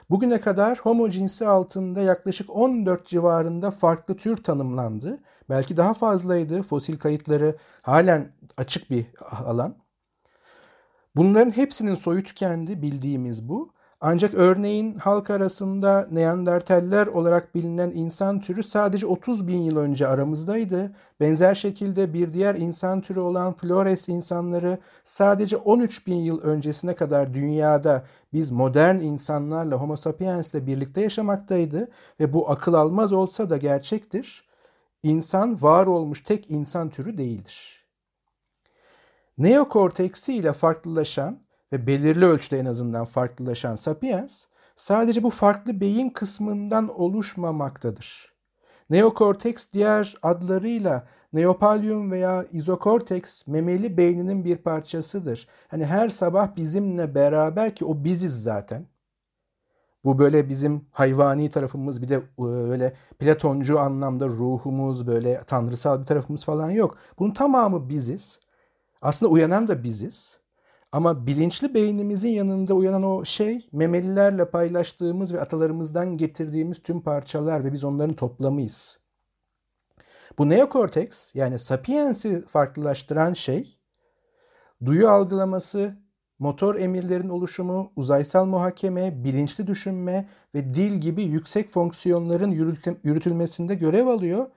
Bugüne kadar homo cinsi altında yaklaşık 14 civarında farklı tür tanımlandı. Belki daha fazlaydı. Fosil kayıtları halen açık bir alan. Bunların hepsinin soyu tükendi bildiğimiz bu. Ancak örneğin halk arasında Neandertaller olarak bilinen insan türü sadece 30 bin yıl önce aramızdaydı. Benzer şekilde bir diğer insan türü olan Flores insanları sadece 13 bin yıl öncesine kadar dünyada biz modern insanlarla Homo sapiens ile birlikte yaşamaktaydı ve bu akıl almaz olsa da gerçektir. İnsan var olmuş tek insan türü değildir. Neokorteksi ile farklılaşan ve belirli ölçüde en azından farklılaşan sapiens sadece bu farklı beyin kısmından oluşmamaktadır. Neokorteks diğer adlarıyla neopalium veya izokorteks memeli beyninin bir parçasıdır. Hani her sabah bizimle beraber ki o biziz zaten. Bu böyle bizim hayvani tarafımız bir de öyle Platoncu anlamda ruhumuz böyle tanrısal bir tarafımız falan yok. Bunun tamamı biziz. Aslında uyanan da biziz. Ama bilinçli beynimizin yanında uyanan o şey memelilerle paylaştığımız ve atalarımızdan getirdiğimiz tüm parçalar ve biz onların toplamıyız. Bu neokorteks yani sapiens'i farklılaştıran şey duyu algılaması, motor emirlerin oluşumu, uzaysal muhakeme, bilinçli düşünme ve dil gibi yüksek fonksiyonların yürütülmesinde görev alıyor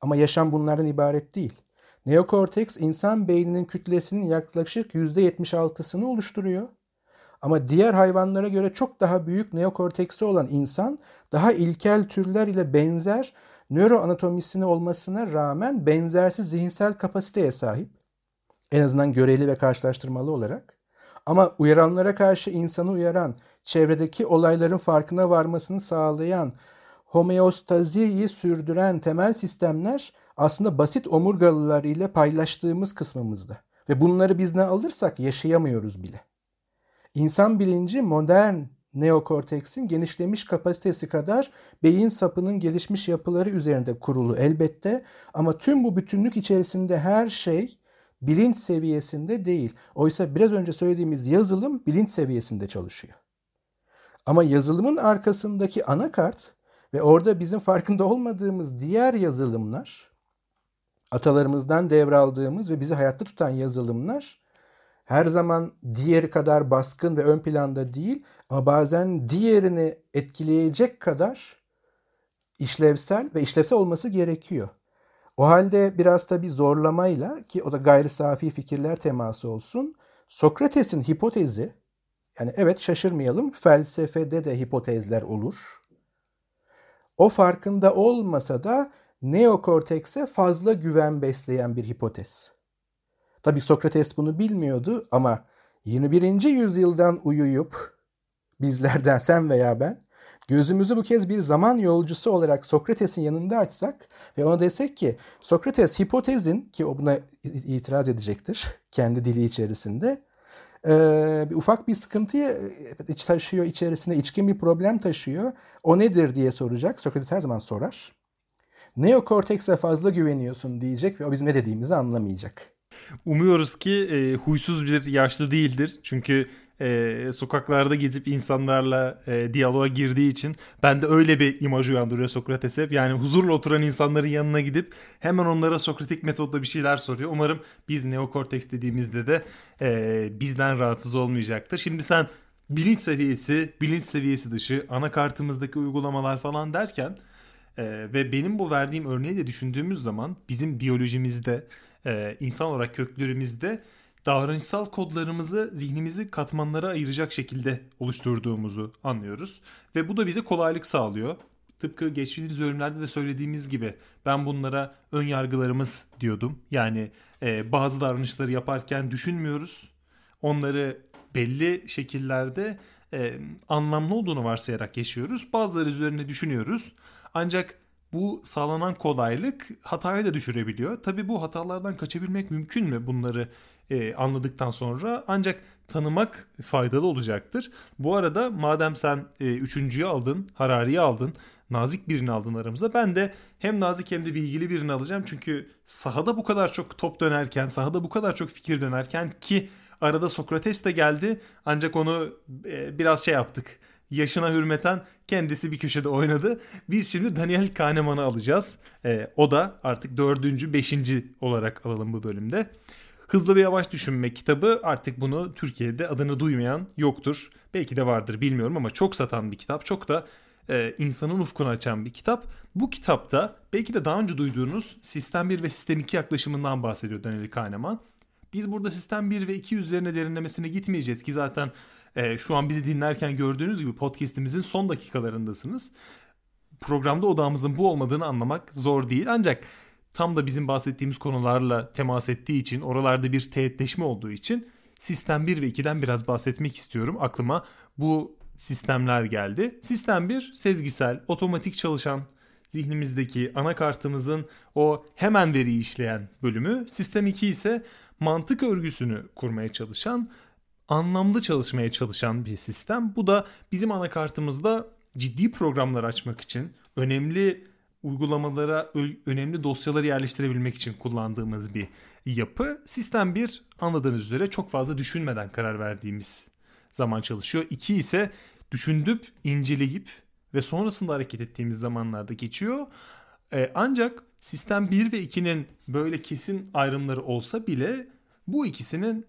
ama yaşam bunlardan ibaret değil. Neokorteks insan beyninin kütlesinin yaklaşık %76'sını oluşturuyor. Ama diğer hayvanlara göre çok daha büyük neokorteksi olan insan daha ilkel türler ile benzer nöroanatomisine olmasına rağmen benzersiz zihinsel kapasiteye sahip. En azından göreli ve karşılaştırmalı olarak. Ama uyaranlara karşı insanı uyaran, çevredeki olayların farkına varmasını sağlayan, homeostaziyi sürdüren temel sistemler aslında basit omurgalılar ile paylaştığımız kısmımızda. Ve bunları biz ne alırsak yaşayamıyoruz bile. İnsan bilinci modern neokorteksin genişlemiş kapasitesi kadar beyin sapının gelişmiş yapıları üzerinde kurulu elbette ama tüm bu bütünlük içerisinde her şey bilinç seviyesinde değil. Oysa biraz önce söylediğimiz yazılım bilinç seviyesinde çalışıyor. Ama yazılımın arkasındaki anakart ve orada bizim farkında olmadığımız diğer yazılımlar atalarımızdan devraldığımız ve bizi hayatta tutan yazılımlar her zaman diğeri kadar baskın ve ön planda değil ama bazen diğerini etkileyecek kadar işlevsel ve işlevsel olması gerekiyor. O halde biraz da bir zorlamayla ki o da gayri safi fikirler teması olsun. Sokrates'in hipotezi yani evet şaşırmayalım felsefede de hipotezler olur. O farkında olmasa da neokortekse fazla güven besleyen bir hipotez. Tabii Sokrates bunu bilmiyordu ama 21. yüzyıldan uyuyup bizlerden sen veya ben gözümüzü bu kez bir zaman yolcusu olarak Sokrates'in yanında açsak ve ona desek ki Sokrates hipotezin ki o buna itiraz edecektir kendi dili içerisinde bir ufak bir sıkıntıyı taşıyor içerisinde içkin bir problem taşıyor. O nedir diye soracak. Sokrates her zaman sorar. Neokortekse fazla güveniyorsun diyecek ve o bizim ne dediğimizi anlamayacak. Umuyoruz ki e, huysuz bir yaşlı değildir. Çünkü e, sokaklarda gezip insanlarla e, diyaloğa girdiği için ben de öyle bir imaj uyandırıyor Sokrates hep. Yani huzurla oturan insanların yanına gidip hemen onlara Sokratik metodla bir şeyler soruyor. Umarım biz neokorteks dediğimizde de e, bizden rahatsız olmayacaktır. Şimdi sen bilinç seviyesi, bilinç seviyesi dışı anakartımızdaki uygulamalar falan derken ee, ve benim bu verdiğim örneği de düşündüğümüz zaman bizim biyolojimizde, e, insan olarak köklerimizde davranışsal kodlarımızı zihnimizi katmanlara ayıracak şekilde oluşturduğumuzu anlıyoruz. Ve bu da bize kolaylık sağlıyor. Tıpkı geçtiğimiz bölümlerde de söylediğimiz gibi ben bunlara ön yargılarımız diyordum. Yani e, bazı davranışları yaparken düşünmüyoruz. Onları belli şekillerde e, anlamlı olduğunu varsayarak yaşıyoruz. Bazıları üzerine düşünüyoruz. Ancak bu sağlanan kolaylık hataya da düşürebiliyor. Tabi bu hatalardan kaçabilmek mümkün mü bunları e, anladıktan sonra ancak tanımak faydalı olacaktır. Bu arada madem sen e, üçüncüyü aldın, Harari'yi aldın, nazik birini aldın aramıza. Ben de hem nazik hem de bilgili birini alacağım. Çünkü sahada bu kadar çok top dönerken, sahada bu kadar çok fikir dönerken ki arada Sokrates de geldi ancak onu e, biraz şey yaptık yaşına hürmeten kendisi bir köşede oynadı. Biz şimdi Daniel Kahneman'ı alacağız. E, o da artık dördüncü, beşinci olarak alalım bu bölümde. Hızlı ve Yavaş Düşünme kitabı artık bunu Türkiye'de adını duymayan yoktur. Belki de vardır bilmiyorum ama çok satan bir kitap. Çok da e, insanın ufkunu açan bir kitap. Bu kitapta belki de daha önce duyduğunuz Sistem 1 ve Sistem 2 yaklaşımından bahsediyor Daniel Kahneman. Biz burada Sistem 1 ve 2 üzerine derinlemesine gitmeyeceğiz ki zaten e, şu an bizi dinlerken gördüğünüz gibi podcastimizin son dakikalarındasınız. Programda odağımızın bu olmadığını anlamak zor değil ancak tam da bizim bahsettiğimiz konularla temas ettiği için oralarda bir teğetleşme olduğu için Sistem 1 ve 2'den biraz bahsetmek istiyorum. Aklıma bu sistemler geldi. Sistem 1 sezgisel, otomatik çalışan zihnimizdeki anakartımızın o hemen veriyi işleyen bölümü. Sistem 2 ise mantık örgüsünü kurmaya çalışan, anlamlı çalışmaya çalışan bir sistem. Bu da bizim anakartımızda ciddi programlar açmak için, önemli uygulamalara önemli dosyaları yerleştirebilmek için kullandığımız bir yapı. Sistem 1 anladığınız üzere çok fazla düşünmeden karar verdiğimiz zaman çalışıyor. 2 ise düşündüp, inceleyip ve sonrasında hareket ettiğimiz zamanlarda geçiyor. Ee, ancak sistem 1 ve 2'nin böyle kesin ayrımları olsa bile bu ikisinin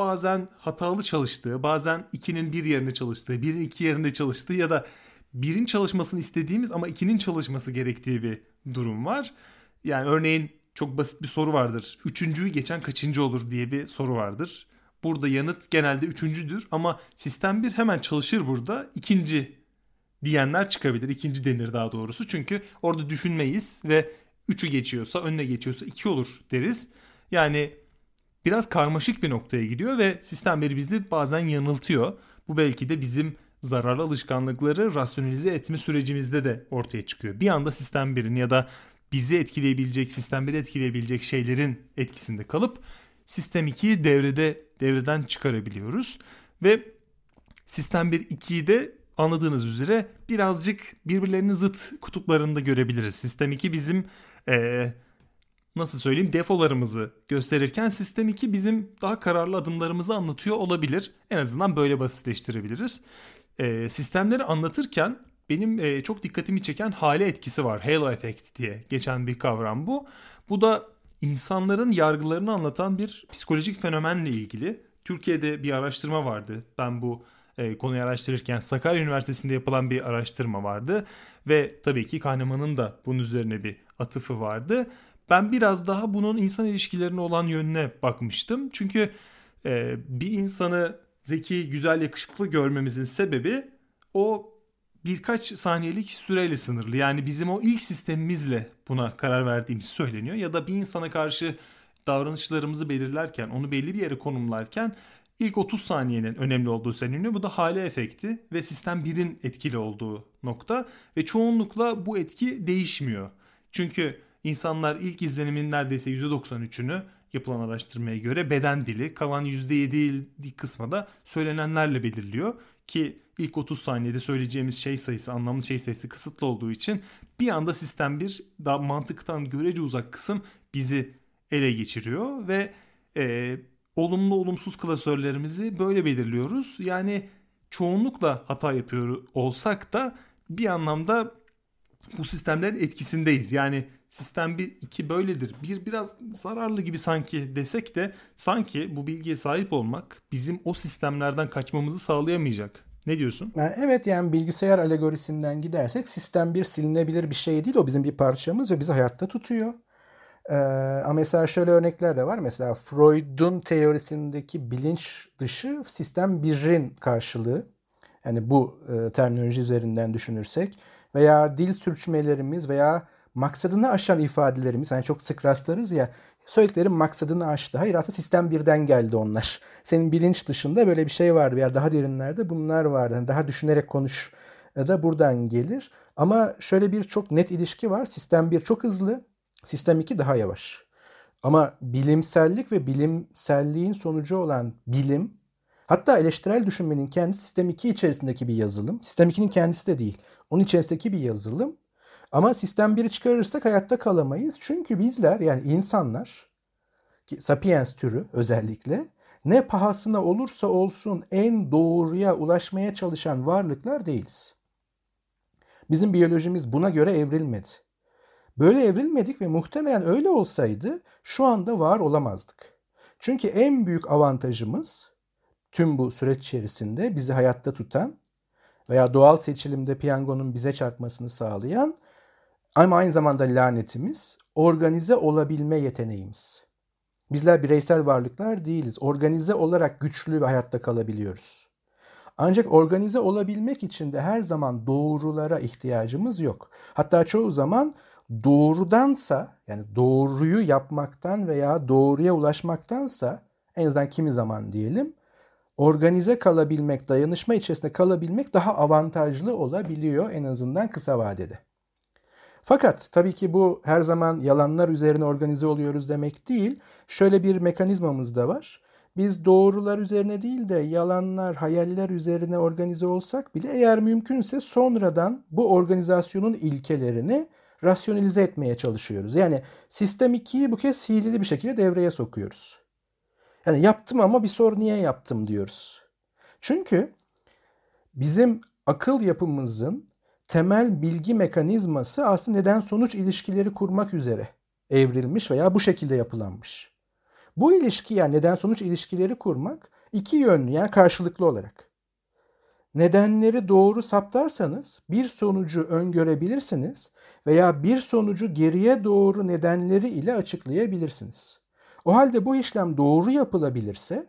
bazen hatalı çalıştığı, bazen 2'nin bir yerinde çalıştığı, 1'in iki yerinde çalıştığı ya da birin çalışmasını istediğimiz ama ikinin çalışması gerektiği bir durum var. Yani örneğin çok basit bir soru vardır. Üçüncüyü geçen kaçıncı olur diye bir soru vardır. Burada yanıt genelde üçüncüdür ama sistem bir hemen çalışır burada. ikinci diyenler çıkabilir. İkinci denir daha doğrusu. Çünkü orada düşünmeyiz ve üçü geçiyorsa önüne geçiyorsa iki olur deriz. Yani biraz karmaşık bir noktaya gidiyor ve sistem bir bizi bazen yanıltıyor. Bu belki de bizim zararlı alışkanlıkları rasyonalize etme sürecimizde de ortaya çıkıyor. Bir anda sistem 1'in ya da bizi etkileyebilecek, sistem 1'i etkileyebilecek şeylerin etkisinde kalıp sistem 2'yi devrede devreden çıkarabiliyoruz ve sistem 1 2'yi de anladığınız üzere birazcık birbirlerinin zıt kutuplarında görebiliriz. Sistem 2 bizim ee, nasıl söyleyeyim defolarımızı gösterirken sistem 2 bizim daha kararlı adımlarımızı anlatıyor olabilir. En azından böyle basitleştirebiliriz. E, sistemleri anlatırken benim e, çok dikkatimi çeken hale etkisi var. Halo effect diye geçen bir kavram bu. Bu da insanların yargılarını anlatan bir psikolojik fenomenle ilgili. Türkiye'de bir araştırma vardı. Ben bu e, konuyu araştırırken Sakarya Üniversitesi'nde yapılan bir araştırma vardı. Ve tabii ki Kahneman'ın da bunun üzerine bir atıfı vardı. Ben biraz daha bunun insan ilişkilerine olan yönüne bakmıştım. Çünkü e, bir insanı zeki, güzel, yakışıklı görmemizin sebebi o birkaç saniyelik süreyle sınırlı. Yani bizim o ilk sistemimizle buna karar verdiğimiz söyleniyor. Ya da bir insana karşı davranışlarımızı belirlerken, onu belli bir yere konumlarken ilk 30 saniyenin önemli olduğu söyleniyor. Bu da hale efekti ve sistem 1'in etkili olduğu nokta. Ve çoğunlukla bu etki değişmiyor. Çünkü insanlar ilk izlenimin neredeyse %93'ünü yapılan araştırmaya göre beden dili kalan %7 kısmı da söylenenlerle belirliyor ki ilk 30 saniyede söyleyeceğimiz şey sayısı anlamlı şey sayısı kısıtlı olduğu için bir anda sistem bir daha mantıktan görece uzak kısım bizi ele geçiriyor ve e, olumlu olumsuz klasörlerimizi böyle belirliyoruz. Yani çoğunlukla hata yapıyor olsak da bir anlamda bu sistemlerin etkisindeyiz. Yani sistem 1 2 böyledir. Bir biraz zararlı gibi sanki desek de sanki bu bilgiye sahip olmak bizim o sistemlerden kaçmamızı sağlayamayacak. Ne diyorsun? Yani evet yani bilgisayar alegorisinden gidersek sistem bir silinebilir bir şey değil. O bizim bir parçamız ve bizi hayatta tutuyor. Ee, ama mesela şöyle örnekler de var. Mesela Freud'un teorisindeki bilinç dışı sistem birin karşılığı. Yani bu e, terminoloji üzerinden düşünürsek veya dil sürçmelerimiz veya maksadını aşan ifadelerimiz hani çok sık rastlarız ya söylediklerim maksadını aştı. Hayır aslında sistem birden geldi onlar. Senin bilinç dışında böyle bir şey vardı veya daha derinlerde bunlar vardı. Yani daha düşünerek konuş da buradan gelir. Ama şöyle bir çok net ilişki var. Sistem 1 çok hızlı, sistem 2 daha yavaş. Ama bilimsellik ve bilimselliğin sonucu olan bilim, hatta eleştirel düşünmenin kendisi sistem 2 içerisindeki bir yazılım. Sistem 2'nin kendisi de değil. Onun içerisindeki bir yazılım ama sistem 1'i çıkarırsak hayatta kalamayız. Çünkü bizler yani insanlar, ki sapiens türü özellikle ne pahasına olursa olsun en doğruya ulaşmaya çalışan varlıklar değiliz. Bizim biyolojimiz buna göre evrilmedi. Böyle evrilmedik ve muhtemelen öyle olsaydı şu anda var olamazdık. Çünkü en büyük avantajımız tüm bu süreç içerisinde bizi hayatta tutan veya doğal seçilimde piyangonun bize çarpmasını sağlayan ama aynı zamanda lanetimiz organize olabilme yeteneğimiz. Bizler bireysel varlıklar değiliz. Organize olarak güçlü ve hayatta kalabiliyoruz. Ancak organize olabilmek için de her zaman doğrulara ihtiyacımız yok. Hatta çoğu zaman doğrudansa yani doğruyu yapmaktan veya doğruya ulaşmaktansa en azından kimi zaman diyelim organize kalabilmek, dayanışma içerisinde kalabilmek daha avantajlı olabiliyor en azından kısa vadede. Fakat tabii ki bu her zaman yalanlar üzerine organize oluyoruz demek değil. Şöyle bir mekanizmamız da var. Biz doğrular üzerine değil de yalanlar, hayaller üzerine organize olsak bile eğer mümkünse sonradan bu organizasyonun ilkelerini rasyonalize etmeye çalışıyoruz. Yani sistem 2'yi bu kez hileli bir şekilde devreye sokuyoruz. Yani yaptım ama bir sor niye yaptım diyoruz. Çünkü bizim akıl yapımızın temel bilgi mekanizması aslında neden sonuç ilişkileri kurmak üzere evrilmiş veya bu şekilde yapılanmış. Bu ilişki yani neden sonuç ilişkileri kurmak iki yönlü yani karşılıklı olarak. Nedenleri doğru saptarsanız bir sonucu öngörebilirsiniz veya bir sonucu geriye doğru nedenleri ile açıklayabilirsiniz. O halde bu işlem doğru yapılabilirse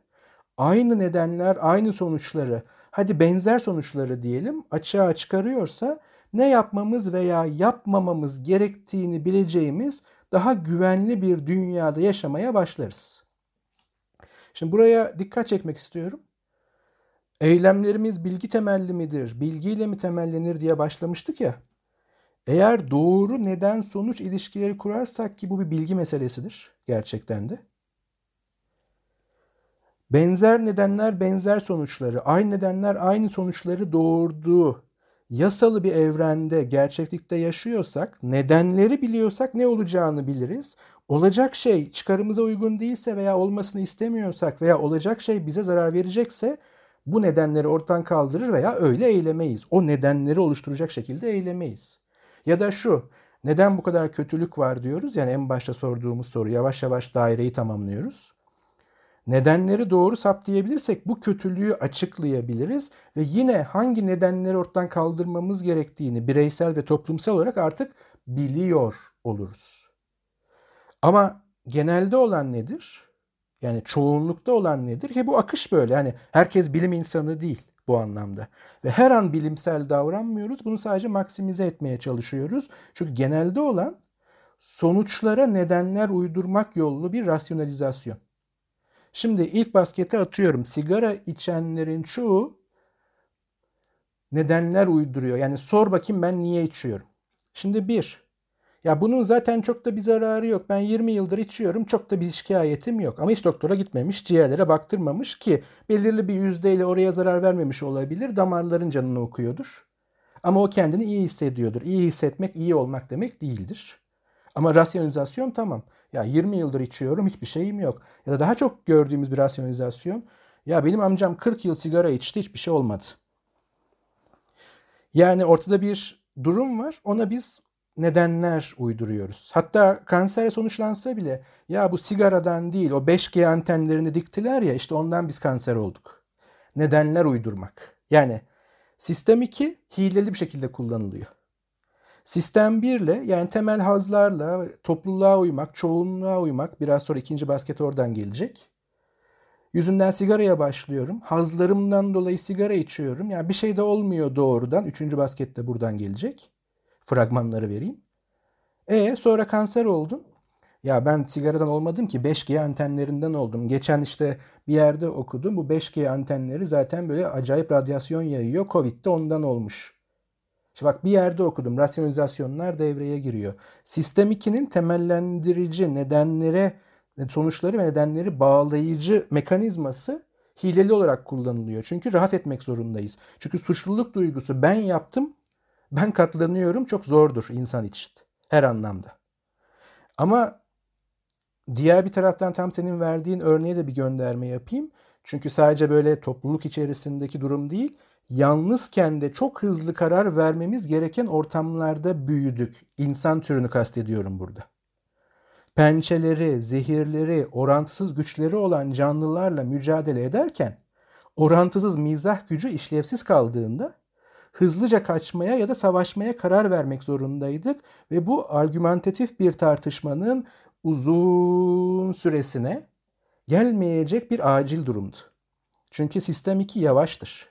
aynı nedenler aynı sonuçları hadi benzer sonuçları diyelim açığa çıkarıyorsa ne yapmamız veya yapmamamız gerektiğini bileceğimiz daha güvenli bir dünyada yaşamaya başlarız. Şimdi buraya dikkat çekmek istiyorum. Eylemlerimiz bilgi temelli midir, bilgiyle mi temellenir diye başlamıştık ya. Eğer doğru neden sonuç ilişkileri kurarsak ki bu bir bilgi meselesidir gerçekten de. Benzer nedenler benzer sonuçları, aynı nedenler aynı sonuçları doğurduğu yasalı bir evrende, gerçeklikte yaşıyorsak, nedenleri biliyorsak ne olacağını biliriz. Olacak şey çıkarımıza uygun değilse veya olmasını istemiyorsak veya olacak şey bize zarar verecekse bu nedenleri ortadan kaldırır veya öyle eylemeyiz. O nedenleri oluşturacak şekilde eylemeyiz. Ya da şu, neden bu kadar kötülük var diyoruz? Yani en başta sorduğumuz soru yavaş yavaş daireyi tamamlıyoruz. Nedenleri doğru saptayabilirsek bu kötülüğü açıklayabiliriz ve yine hangi nedenleri ortadan kaldırmamız gerektiğini bireysel ve toplumsal olarak artık biliyor oluruz. Ama genelde olan nedir? Yani çoğunlukta olan nedir? Ki bu akış böyle. Yani herkes bilim insanı değil bu anlamda. Ve her an bilimsel davranmıyoruz. Bunu sadece maksimize etmeye çalışıyoruz. Çünkü genelde olan sonuçlara nedenler uydurmak yollu bir rasyonalizasyon. Şimdi ilk baskete atıyorum. Sigara içenlerin çoğu nedenler uyduruyor. Yani sor bakayım ben niye içiyorum. Şimdi bir, ya bunun zaten çok da bir zararı yok. Ben 20 yıldır içiyorum. Çok da bir şikayetim yok. Ama hiç doktora gitmemiş, ciğerlere baktırmamış ki belirli bir yüzdeyle oraya zarar vermemiş olabilir. Damarların canını okuyordur. Ama o kendini iyi hissediyordur. İyi hissetmek iyi olmak demek değildir. Ama rasyonalizasyon tamam. Ya 20 yıldır içiyorum hiçbir şeyim yok. Ya da daha çok gördüğümüz bir rasyonalizasyon. Ya benim amcam 40 yıl sigara içti hiçbir şey olmadı. Yani ortada bir durum var. Ona biz nedenler uyduruyoruz. Hatta kansere sonuçlansa bile ya bu sigaradan değil o 5G antenlerini diktiler ya işte ondan biz kanser olduk. Nedenler uydurmak. Yani sistem 2 hileli bir şekilde kullanılıyor. Sistem 1 ile yani temel hazlarla topluluğa uymak, çoğunluğa uymak biraz sonra ikinci basket oradan gelecek. Yüzünden sigaraya başlıyorum. Hazlarımdan dolayı sigara içiyorum. Yani bir şey de olmuyor doğrudan. Üçüncü basket de buradan gelecek. Fragmanları vereyim. E sonra kanser oldum. Ya ben sigaradan olmadım ki 5G antenlerinden oldum. Geçen işte bir yerde okudum. Bu 5G antenleri zaten böyle acayip radyasyon yayıyor. Covid de ondan olmuş. İşte bak bir yerde okudum. Rasyonalizasyonlar devreye giriyor. Sistem 2'nin temellendirici nedenlere, sonuçları ve nedenleri bağlayıcı mekanizması hileli olarak kullanılıyor. Çünkü rahat etmek zorundayız. Çünkü suçluluk duygusu ben yaptım, ben katlanıyorum çok zordur insan için. Her anlamda. Ama diğer bir taraftan tam senin verdiğin örneğe de bir gönderme yapayım. Çünkü sadece böyle topluluk içerisindeki durum değil, yalnızken de çok hızlı karar vermemiz gereken ortamlarda büyüdük. İnsan türünü kastediyorum burada. pençeleri, zehirleri, orantısız güçleri olan canlılarla mücadele ederken orantısız mizah gücü işlevsiz kaldığında hızlıca kaçmaya ya da savaşmaya karar vermek zorundaydık ve bu argümantatif bir tartışmanın uzun süresine gelmeyecek bir acil durumdu. Çünkü sistem 2 yavaştır.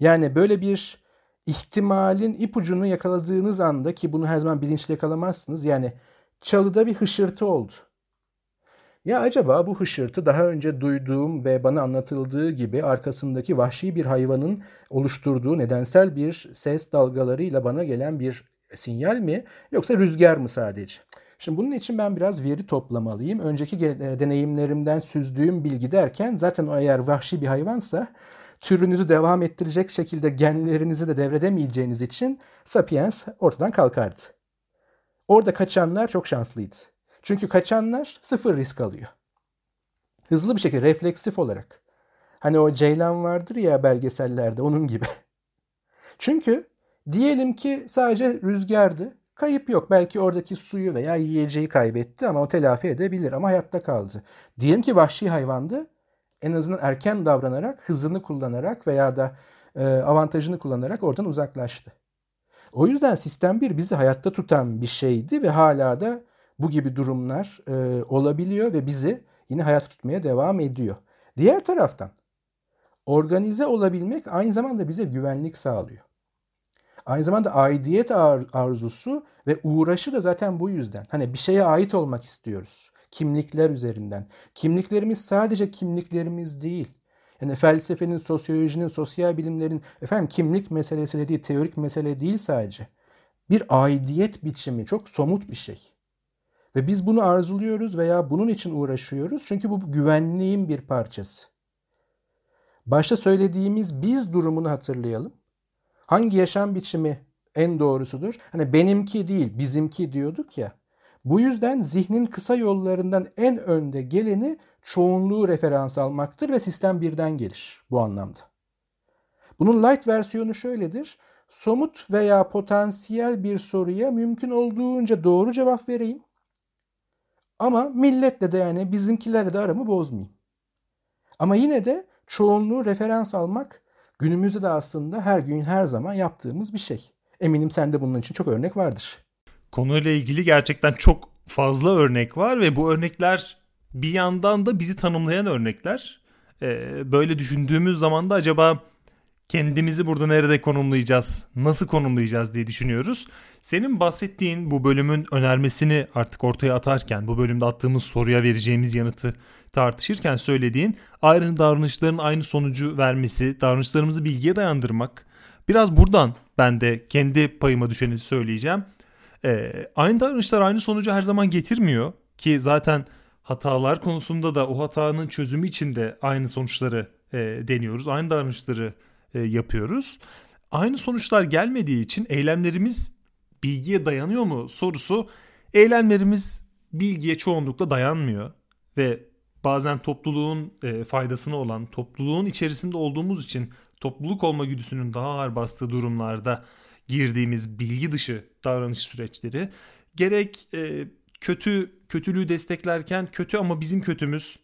Yani böyle bir ihtimalin ipucunu yakaladığınız anda ki bunu her zaman bilinçli yakalamazsınız. Yani çalıda bir hışırtı oldu. Ya acaba bu hışırtı daha önce duyduğum ve bana anlatıldığı gibi arkasındaki vahşi bir hayvanın oluşturduğu nedensel bir ses dalgalarıyla bana gelen bir sinyal mi yoksa rüzgar mı sadece? Şimdi bunun için ben biraz veri toplamalıyım. Önceki e, deneyimlerimden süzdüğüm bilgi derken zaten o eğer vahşi bir hayvansa türünüzü devam ettirecek şekilde genlerinizi de devredemeyeceğiniz için Sapiens ortadan kalkardı. Orada kaçanlar çok şanslıydı. Çünkü kaçanlar sıfır risk alıyor. Hızlı bir şekilde refleksif olarak. Hani o Ceylan vardır ya belgesellerde onun gibi. Çünkü diyelim ki sadece rüzgardı. Kayıp yok. Belki oradaki suyu veya yiyeceği kaybetti ama o telafi edebilir ama hayatta kaldı. Diyelim ki vahşi hayvandı. En azından erken davranarak, hızını kullanarak veya da e, avantajını kullanarak oradan uzaklaştı. O yüzden sistem bir bizi hayatta tutan bir şeydi ve hala da bu gibi durumlar e, olabiliyor ve bizi yine hayatta tutmaya devam ediyor. Diğer taraftan organize olabilmek aynı zamanda bize güvenlik sağlıyor. Aynı zamanda aidiyet ar- arzusu ve uğraşı da zaten bu yüzden. Hani bir şeye ait olmak istiyoruz. Kimlikler üzerinden. Kimliklerimiz sadece kimliklerimiz değil. Yani felsefenin, sosyolojinin, sosyal bilimlerin efendim kimlik meselesi dediği teorik mesele değil sadece. Bir aidiyet biçimi çok somut bir şey. Ve biz bunu arzuluyoruz veya bunun için uğraşıyoruz çünkü bu güvenliğin bir parçası. Başta söylediğimiz biz durumunu hatırlayalım. Hangi yaşam biçimi en doğrusudur? Hani benimki değil, bizimki diyorduk ya. Bu yüzden zihnin kısa yollarından en önde geleni çoğunluğu referans almaktır ve sistem birden gelir bu anlamda. Bunun light versiyonu şöyledir. Somut veya potansiyel bir soruya mümkün olduğunca doğru cevap vereyim. Ama milletle de yani bizimkilerle de aramı bozmayayım. Ama yine de çoğunluğu referans almak günümüzde de aslında her gün her zaman yaptığımız bir şey. Eminim sende bunun için çok örnek vardır. Konuyla ilgili gerçekten çok fazla örnek var ve bu örnekler bir yandan da bizi tanımlayan örnekler. Ee, böyle düşündüğümüz zaman da acaba kendimizi burada nerede konumlayacağız, nasıl konumlayacağız diye düşünüyoruz. Senin bahsettiğin bu bölümün önermesini artık ortaya atarken, bu bölümde attığımız soruya vereceğimiz yanıtı tartışırken söylediğin ayrı davranışların aynı sonucu vermesi, davranışlarımızı bilgiye dayandırmak. Biraz buradan ben de kendi payıma düşeni söyleyeceğim. Ee, aynı davranışlar aynı sonucu her zaman getirmiyor ki zaten hatalar konusunda da o hatanın çözümü için de aynı sonuçları e, deniyoruz. Aynı davranışları e, yapıyoruz. Aynı sonuçlar gelmediği için eylemlerimiz bilgiye dayanıyor mu sorusu eylemlerimiz bilgiye çoğunlukla dayanmıyor ve bazen topluluğun e, faydasına olan topluluğun içerisinde olduğumuz için topluluk olma güdüsünün daha ağır bastığı durumlarda girdiğimiz bilgi dışı davranış süreçleri gerek e, kötü kötülüğü desteklerken kötü ama bizim kötümüz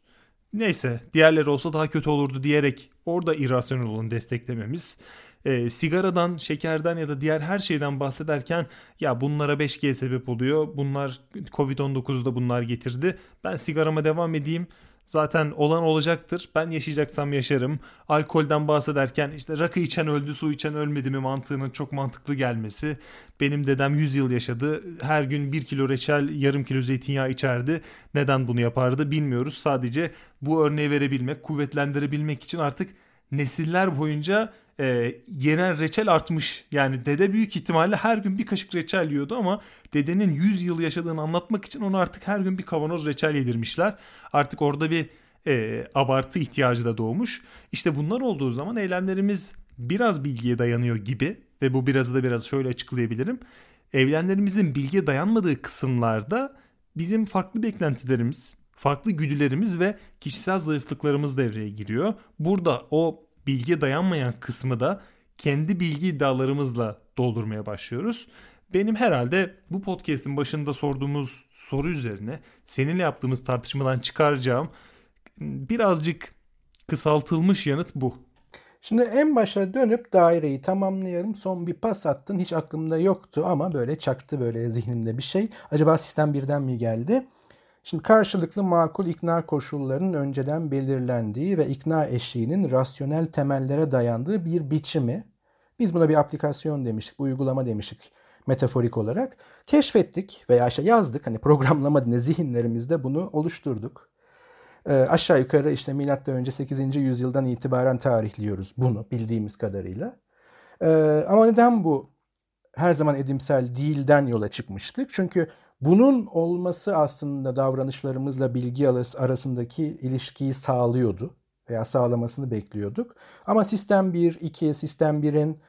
neyse diğerleri olsa daha kötü olurdu diyerek orada irrasyonel olanı desteklememiz e, sigaradan, şekerden ya da diğer her şeyden bahsederken ya bunlara 5G sebep oluyor. Bunlar Covid-19'da bunlar getirdi. Ben sigarama devam edeyim. Zaten olan olacaktır. Ben yaşayacaksam yaşarım. Alkolden bahsederken işte rakı içen öldü, su içen ölmedi mi mantığının çok mantıklı gelmesi. Benim dedem 100 yıl yaşadı. Her gün 1 kilo reçel, yarım kilo zeytinyağı içerdi. Neden bunu yapardı bilmiyoruz. Sadece bu örneği verebilmek, kuvvetlendirebilmek için artık nesiller boyunca e, yenen reçel artmış. Yani dede büyük ihtimalle her gün bir kaşık reçel yiyordu ama dedenin 100 yıl yaşadığını anlatmak için onu artık her gün bir kavanoz reçel yedirmişler. Artık orada bir e, abartı ihtiyacı da doğmuş. İşte bunlar olduğu zaman eylemlerimiz biraz bilgiye dayanıyor gibi ve bu birazı da biraz şöyle açıklayabilirim. Evlenlerimizin bilgiye dayanmadığı kısımlarda bizim farklı beklentilerimiz, farklı güdülerimiz ve kişisel zayıflıklarımız devreye giriyor. Burada o bilgiye dayanmayan kısmı da kendi bilgi iddialarımızla doldurmaya başlıyoruz. benim herhalde bu podcast'in başında sorduğumuz soru üzerine seninle yaptığımız tartışmadan çıkaracağım birazcık kısaltılmış yanıt bu. Şimdi en başa dönüp daireyi tamamlayalım. Son bir pas attın. Hiç aklımda yoktu ama böyle çaktı böyle zihnimde bir şey. Acaba sistem birden mi geldi? Şimdi karşılıklı makul ikna koşullarının önceden belirlendiği ve ikna eşiğinin rasyonel temellere dayandığı bir biçimi. Biz buna bir aplikasyon demiştik, uygulama demiştik metaforik olarak. Keşfettik veya işte yazdık hani programlama ne zihinlerimizde bunu oluşturduk. E, aşağı yukarı işte milattan önce 8. yüzyıldan itibaren tarihliyoruz bunu bildiğimiz kadarıyla. E, ama neden bu her zaman edimsel değilden yola çıkmıştık? Çünkü bunun olması aslında davranışlarımızla bilgi arasındaki ilişkiyi sağlıyordu veya sağlamasını bekliyorduk. Ama sistem 1, 2, sistem 1'in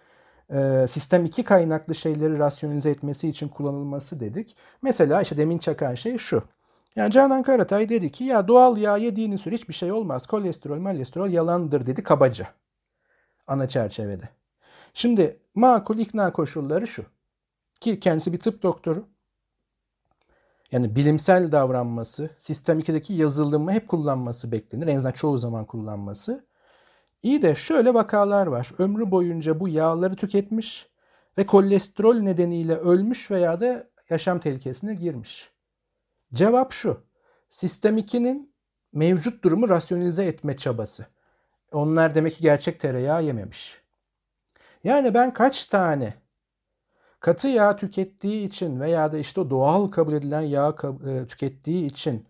e, sistem 2 kaynaklı şeyleri rasyonize etmesi için kullanılması dedik. Mesela işte demin çakan şey şu. Yani Canan Karatay dedi ki ya doğal yağ yediğiniz süre hiçbir şey olmaz. Kolesterol, molesterol yalandır dedi kabaca. Ana çerçevede. Şimdi makul ikna koşulları şu. Ki kendisi bir tıp doktoru. Yani bilimsel davranması, sistem 2'deki yazılımı hep kullanması beklenir. En azından çoğu zaman kullanması. İyi de şöyle vakalar var. Ömrü boyunca bu yağları tüketmiş ve kolesterol nedeniyle ölmüş veya da yaşam tehlikesine girmiş. Cevap şu. Sistem 2'nin mevcut durumu rasyonize etme çabası. Onlar demek ki gerçek tereyağı yememiş. Yani ben kaç tane katı yağ tükettiği için veya da işte doğal kabul edilen yağ e, tükettiği için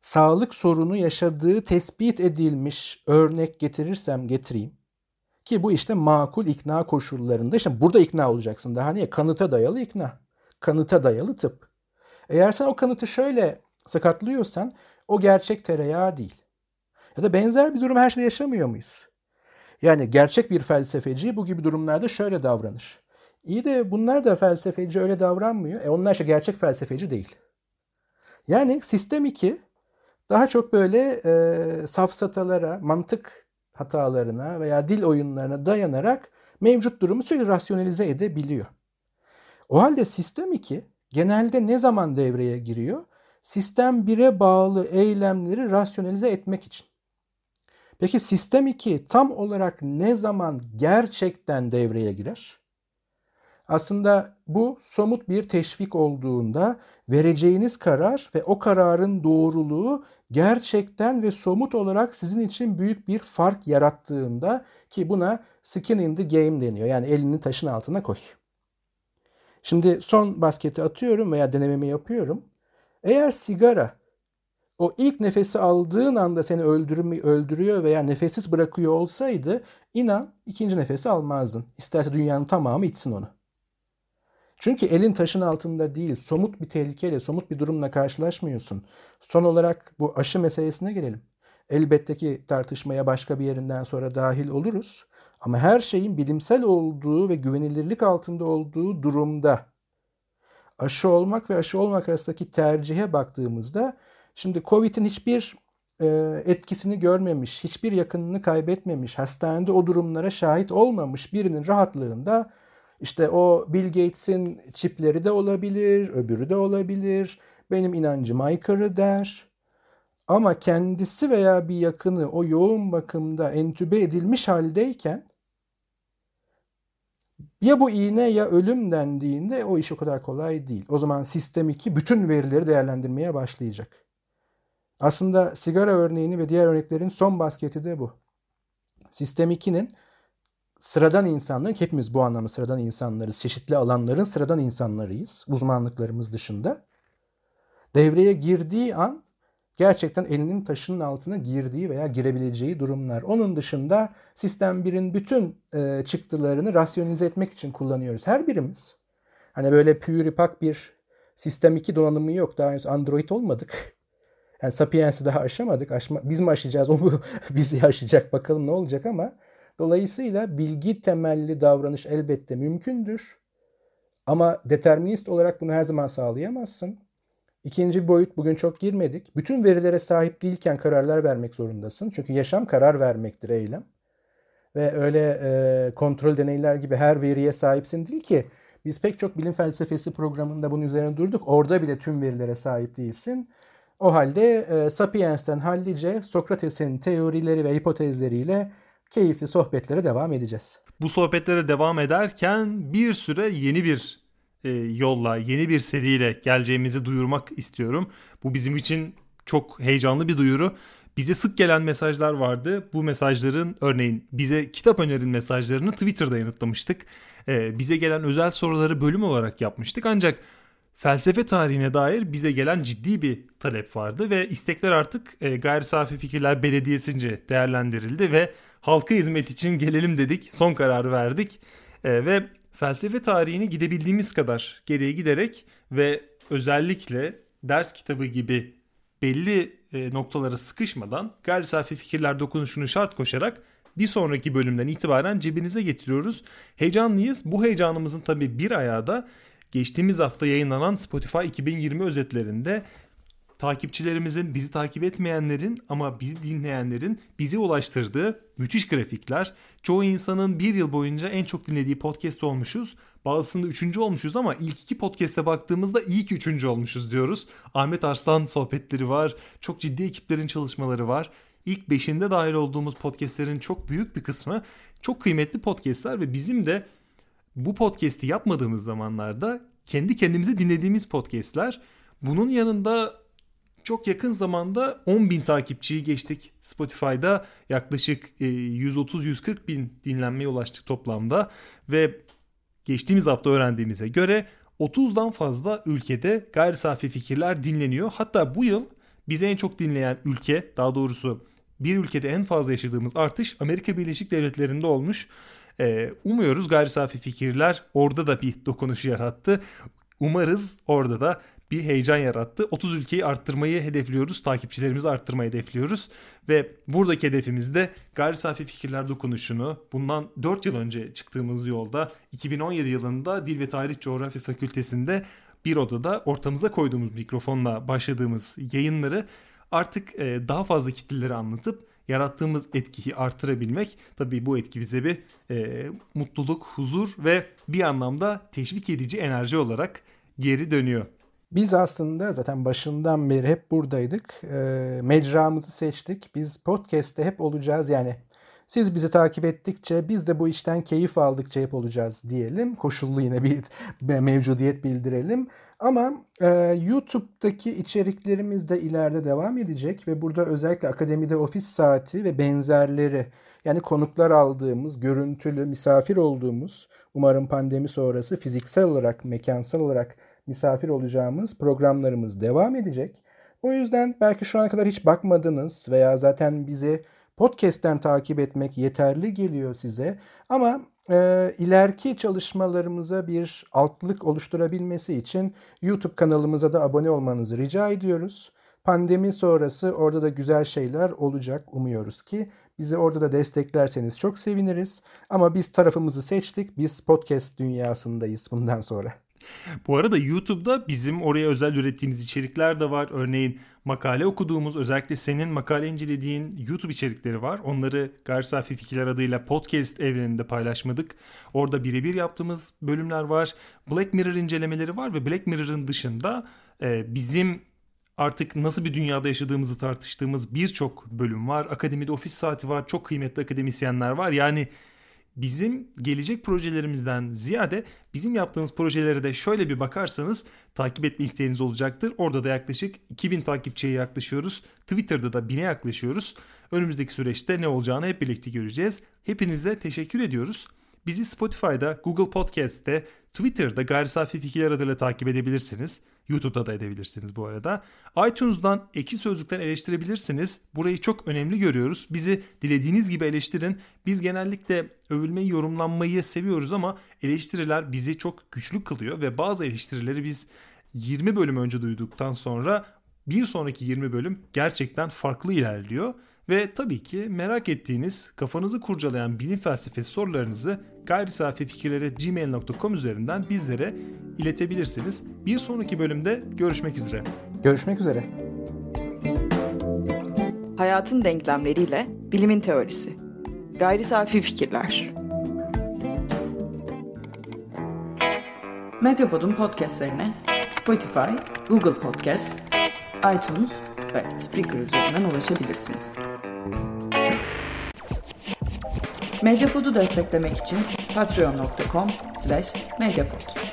sağlık sorunu yaşadığı tespit edilmiş örnek getirirsem getireyim. Ki bu işte makul ikna koşullarında. İşte burada ikna olacaksın. Daha niye? Kanıta dayalı ikna. Kanıta dayalı tıp. Eğer sen o kanıtı şöyle sakatlıyorsan o gerçek tereyağı değil. Ya da benzer bir durum her şeyde yaşamıyor muyuz? Yani gerçek bir felsefeci bu gibi durumlarda şöyle davranır. İyi de bunlar da felsefeci öyle davranmıyor. E onlar işte gerçek felsefeci değil. Yani sistem 2 daha çok böyle e, safsatalara, mantık hatalarına veya dil oyunlarına dayanarak mevcut durumu sürekli rasyonelize edebiliyor. O halde sistem 2 genelde ne zaman devreye giriyor? Sistem 1'e bağlı eylemleri rasyonelize etmek için. Peki sistem 2 tam olarak ne zaman gerçekten devreye girer? Aslında bu somut bir teşvik olduğunda vereceğiniz karar ve o kararın doğruluğu gerçekten ve somut olarak sizin için büyük bir fark yarattığında ki buna skin in the game deniyor. Yani elini taşın altına koy. Şimdi son basketi atıyorum veya denememi yapıyorum. Eğer sigara o ilk nefesi aldığın anda seni öldürme, öldürüyor veya nefessiz bırakıyor olsaydı inan ikinci nefesi almazdın. İsterse dünyanın tamamı içsin onu. Çünkü elin taşın altında değil, somut bir tehlikeyle, somut bir durumla karşılaşmıyorsun. Son olarak bu aşı meselesine gelelim. Elbette ki tartışmaya başka bir yerinden sonra dahil oluruz. Ama her şeyin bilimsel olduğu ve güvenilirlik altında olduğu durumda aşı olmak ve aşı olmak arasındaki tercihe baktığımızda şimdi Covid'in hiçbir e, etkisini görmemiş, hiçbir yakınını kaybetmemiş, hastanede o durumlara şahit olmamış birinin rahatlığında işte o Bill Gates'in çipleri de olabilir, öbürü de olabilir. Benim inancım aykırı der. Ama kendisi veya bir yakını o yoğun bakımda entübe edilmiş haldeyken ya bu iğne ya ölüm dendiğinde o iş o kadar kolay değil. O zaman sistem 2 bütün verileri değerlendirmeye başlayacak. Aslında sigara örneğini ve diğer örneklerin son basketi de bu. Sistem 2'nin sıradan insanların, hepimiz bu anlamda sıradan insanlarız, çeşitli alanların sıradan insanlarıyız, uzmanlıklarımız dışında. Devreye girdiği an gerçekten elinin taşının altına girdiği veya girebileceği durumlar. Onun dışında sistem 1'in bütün e, çıktılarını rasyonize etmek için kullanıyoruz. Her birimiz. Hani böyle püripak bir sistem 2 donanımı yok. Daha henüz Android olmadık. Yani Sapiens'i daha aşamadık. Aşma, biz mi aşacağız? O mu bizi aşacak? Bakalım ne olacak ama Dolayısıyla bilgi temelli davranış elbette mümkündür. Ama determinist olarak bunu her zaman sağlayamazsın. İkinci boyut bugün çok girmedik. Bütün verilere sahip değilken kararlar vermek zorundasın. Çünkü yaşam karar vermektir eylem. Ve öyle e, kontrol deneyler gibi her veriye sahipsin değil ki Biz pek çok bilim felsefesi programında bunun üzerine durduk. Orada bile tüm verilere sahip değilsin. O halde e, Sapiens'ten hallice Sokrates'in teorileri ve hipotezleriyle keyifli sohbetlere devam edeceğiz. Bu sohbetlere devam ederken bir süre yeni bir e, yolla, yeni bir seriyle geleceğimizi duyurmak istiyorum. Bu bizim için çok heyecanlı bir duyuru. Bize sık gelen mesajlar vardı. Bu mesajların örneğin bize kitap önerin mesajlarını Twitter'da yanıtlamıştık. Ee, bize gelen özel soruları bölüm olarak yapmıştık. Ancak felsefe tarihine dair bize gelen ciddi bir talep vardı ve istekler artık e, Gayri Safi Fikirler Belediyesi'nce değerlendirildi ve halka hizmet için gelelim dedik. Son kararı verdik e, ve felsefe tarihini gidebildiğimiz kadar geriye giderek ve özellikle ders kitabı gibi belli e, noktalara sıkışmadan gayri safi fikirler dokunuşunu şart koşarak bir sonraki bölümden itibaren cebinize getiriyoruz. Heyecanlıyız. Bu heyecanımızın tabii bir ayağı da geçtiğimiz hafta yayınlanan Spotify 2020 özetlerinde takipçilerimizin, bizi takip etmeyenlerin ama bizi dinleyenlerin bizi ulaştırdığı müthiş grafikler. Çoğu insanın bir yıl boyunca en çok dinlediği podcast olmuşuz. Bazısında üçüncü olmuşuz ama ilk iki podcast'e baktığımızda iyi ki üçüncü olmuşuz diyoruz. Ahmet Arslan sohbetleri var. Çok ciddi ekiplerin çalışmaları var. İlk beşinde dahil olduğumuz podcastlerin çok büyük bir kısmı çok kıymetli podcastler ve bizim de bu podcast'i yapmadığımız zamanlarda kendi kendimize dinlediğimiz podcastler. Bunun yanında çok yakın zamanda 10 bin takipçiyi geçtik. Spotify'da yaklaşık 130-140 e, bin dinlenmeye ulaştık toplamda ve geçtiğimiz hafta öğrendiğimize göre 30'dan fazla ülkede gayri safi fikirler dinleniyor. Hatta bu yıl bizi en çok dinleyen ülke daha doğrusu bir ülkede en fazla yaşadığımız artış Amerika Birleşik Devletleri'nde olmuş. Ee, umuyoruz gayri safi fikirler orada da bir dokunuş yarattı. Umarız orada da bir heyecan yarattı. 30 ülkeyi arttırmayı hedefliyoruz. Takipçilerimizi arttırmayı hedefliyoruz. Ve buradaki hedefimiz de gayri safi fikirler dokunuşunu bundan 4 yıl önce çıktığımız yolda 2017 yılında Dil ve Tarih Coğrafya Fakültesinde bir odada ortamıza koyduğumuz mikrofonla başladığımız yayınları artık e, daha fazla kitlelere anlatıp yarattığımız etkiyi artırabilmek tabii bu etki bize bir e, mutluluk, huzur ve bir anlamda teşvik edici enerji olarak geri dönüyor. Biz aslında zaten başından beri hep buradaydık. E, mecramızı seçtik. Biz podcast'te hep olacağız yani. Siz bizi takip ettikçe biz de bu işten keyif aldıkça hep olacağız diyelim. Koşullu yine bir mevcudiyet bildirelim. Ama e, YouTube'daki içeriklerimiz de ileride devam edecek ve burada özellikle akademide ofis saati ve benzerleri yani konuklar aldığımız, görüntülü, misafir olduğumuz umarım pandemi sonrası fiziksel olarak, mekansal olarak misafir olacağımız programlarımız devam edecek. O yüzden belki şu ana kadar hiç bakmadınız veya zaten bizi podcast'ten takip etmek yeterli geliyor size. Ama e, ileriki çalışmalarımıza bir altlık oluşturabilmesi için YouTube kanalımıza da abone olmanızı rica ediyoruz. Pandemi sonrası orada da güzel şeyler olacak umuyoruz ki. Bizi orada da desteklerseniz çok seviniriz. Ama biz tarafımızı seçtik. Biz podcast dünyasındayız bundan sonra. Bu arada YouTube'da bizim oraya özel ürettiğimiz içerikler de var. Örneğin makale okuduğumuz özellikle senin makale incelediğin YouTube içerikleri var. Onları Gayri Safi Fikirler adıyla podcast evreninde paylaşmadık. Orada birebir yaptığımız bölümler var. Black Mirror incelemeleri var ve Black Mirror'ın dışında e, bizim artık nasıl bir dünyada yaşadığımızı tartıştığımız birçok bölüm var. Akademide ofis saati var. Çok kıymetli akademisyenler var. Yani bizim gelecek projelerimizden ziyade bizim yaptığımız projelere de şöyle bir bakarsanız takip etme isteğiniz olacaktır. Orada da yaklaşık 2000 takipçiye yaklaşıyoruz. Twitter'da da 1000'e yaklaşıyoruz. Önümüzdeki süreçte ne olacağını hep birlikte göreceğiz. Hepinize teşekkür ediyoruz. Bizi Spotify'da, Google Podcast'te, Twitter'da Gayri Safi Fikirler adıyla takip edebilirsiniz. YouTube'da da edebilirsiniz bu arada. iTunes'dan Eki Sözlük'ten eleştirebilirsiniz. Burayı çok önemli görüyoruz. Bizi dilediğiniz gibi eleştirin. Biz genellikle övülmeyi, yorumlanmayı seviyoruz ama eleştiriler bizi çok güçlü kılıyor ve bazı eleştirileri biz 20 bölüm önce duyduktan sonra bir sonraki 20 bölüm gerçekten farklı ilerliyor. Ve tabii ki merak ettiğiniz, kafanızı kurcalayan bilim felsefesi sorularınızı gayri safi fikirlere gmail.com üzerinden bizlere iletebilirsiniz. Bir sonraki bölümde görüşmek üzere. Görüşmek üzere. Hayatın denklemleriyle bilimin teorisi. Gayri safi fikirler. Medyapod'un podcastlerine Spotify, Google Podcast, iTunes ve Spreaker üzerinden ulaşabilirsiniz. Medyapod'u desteklemek için patreon.com slash medyapod.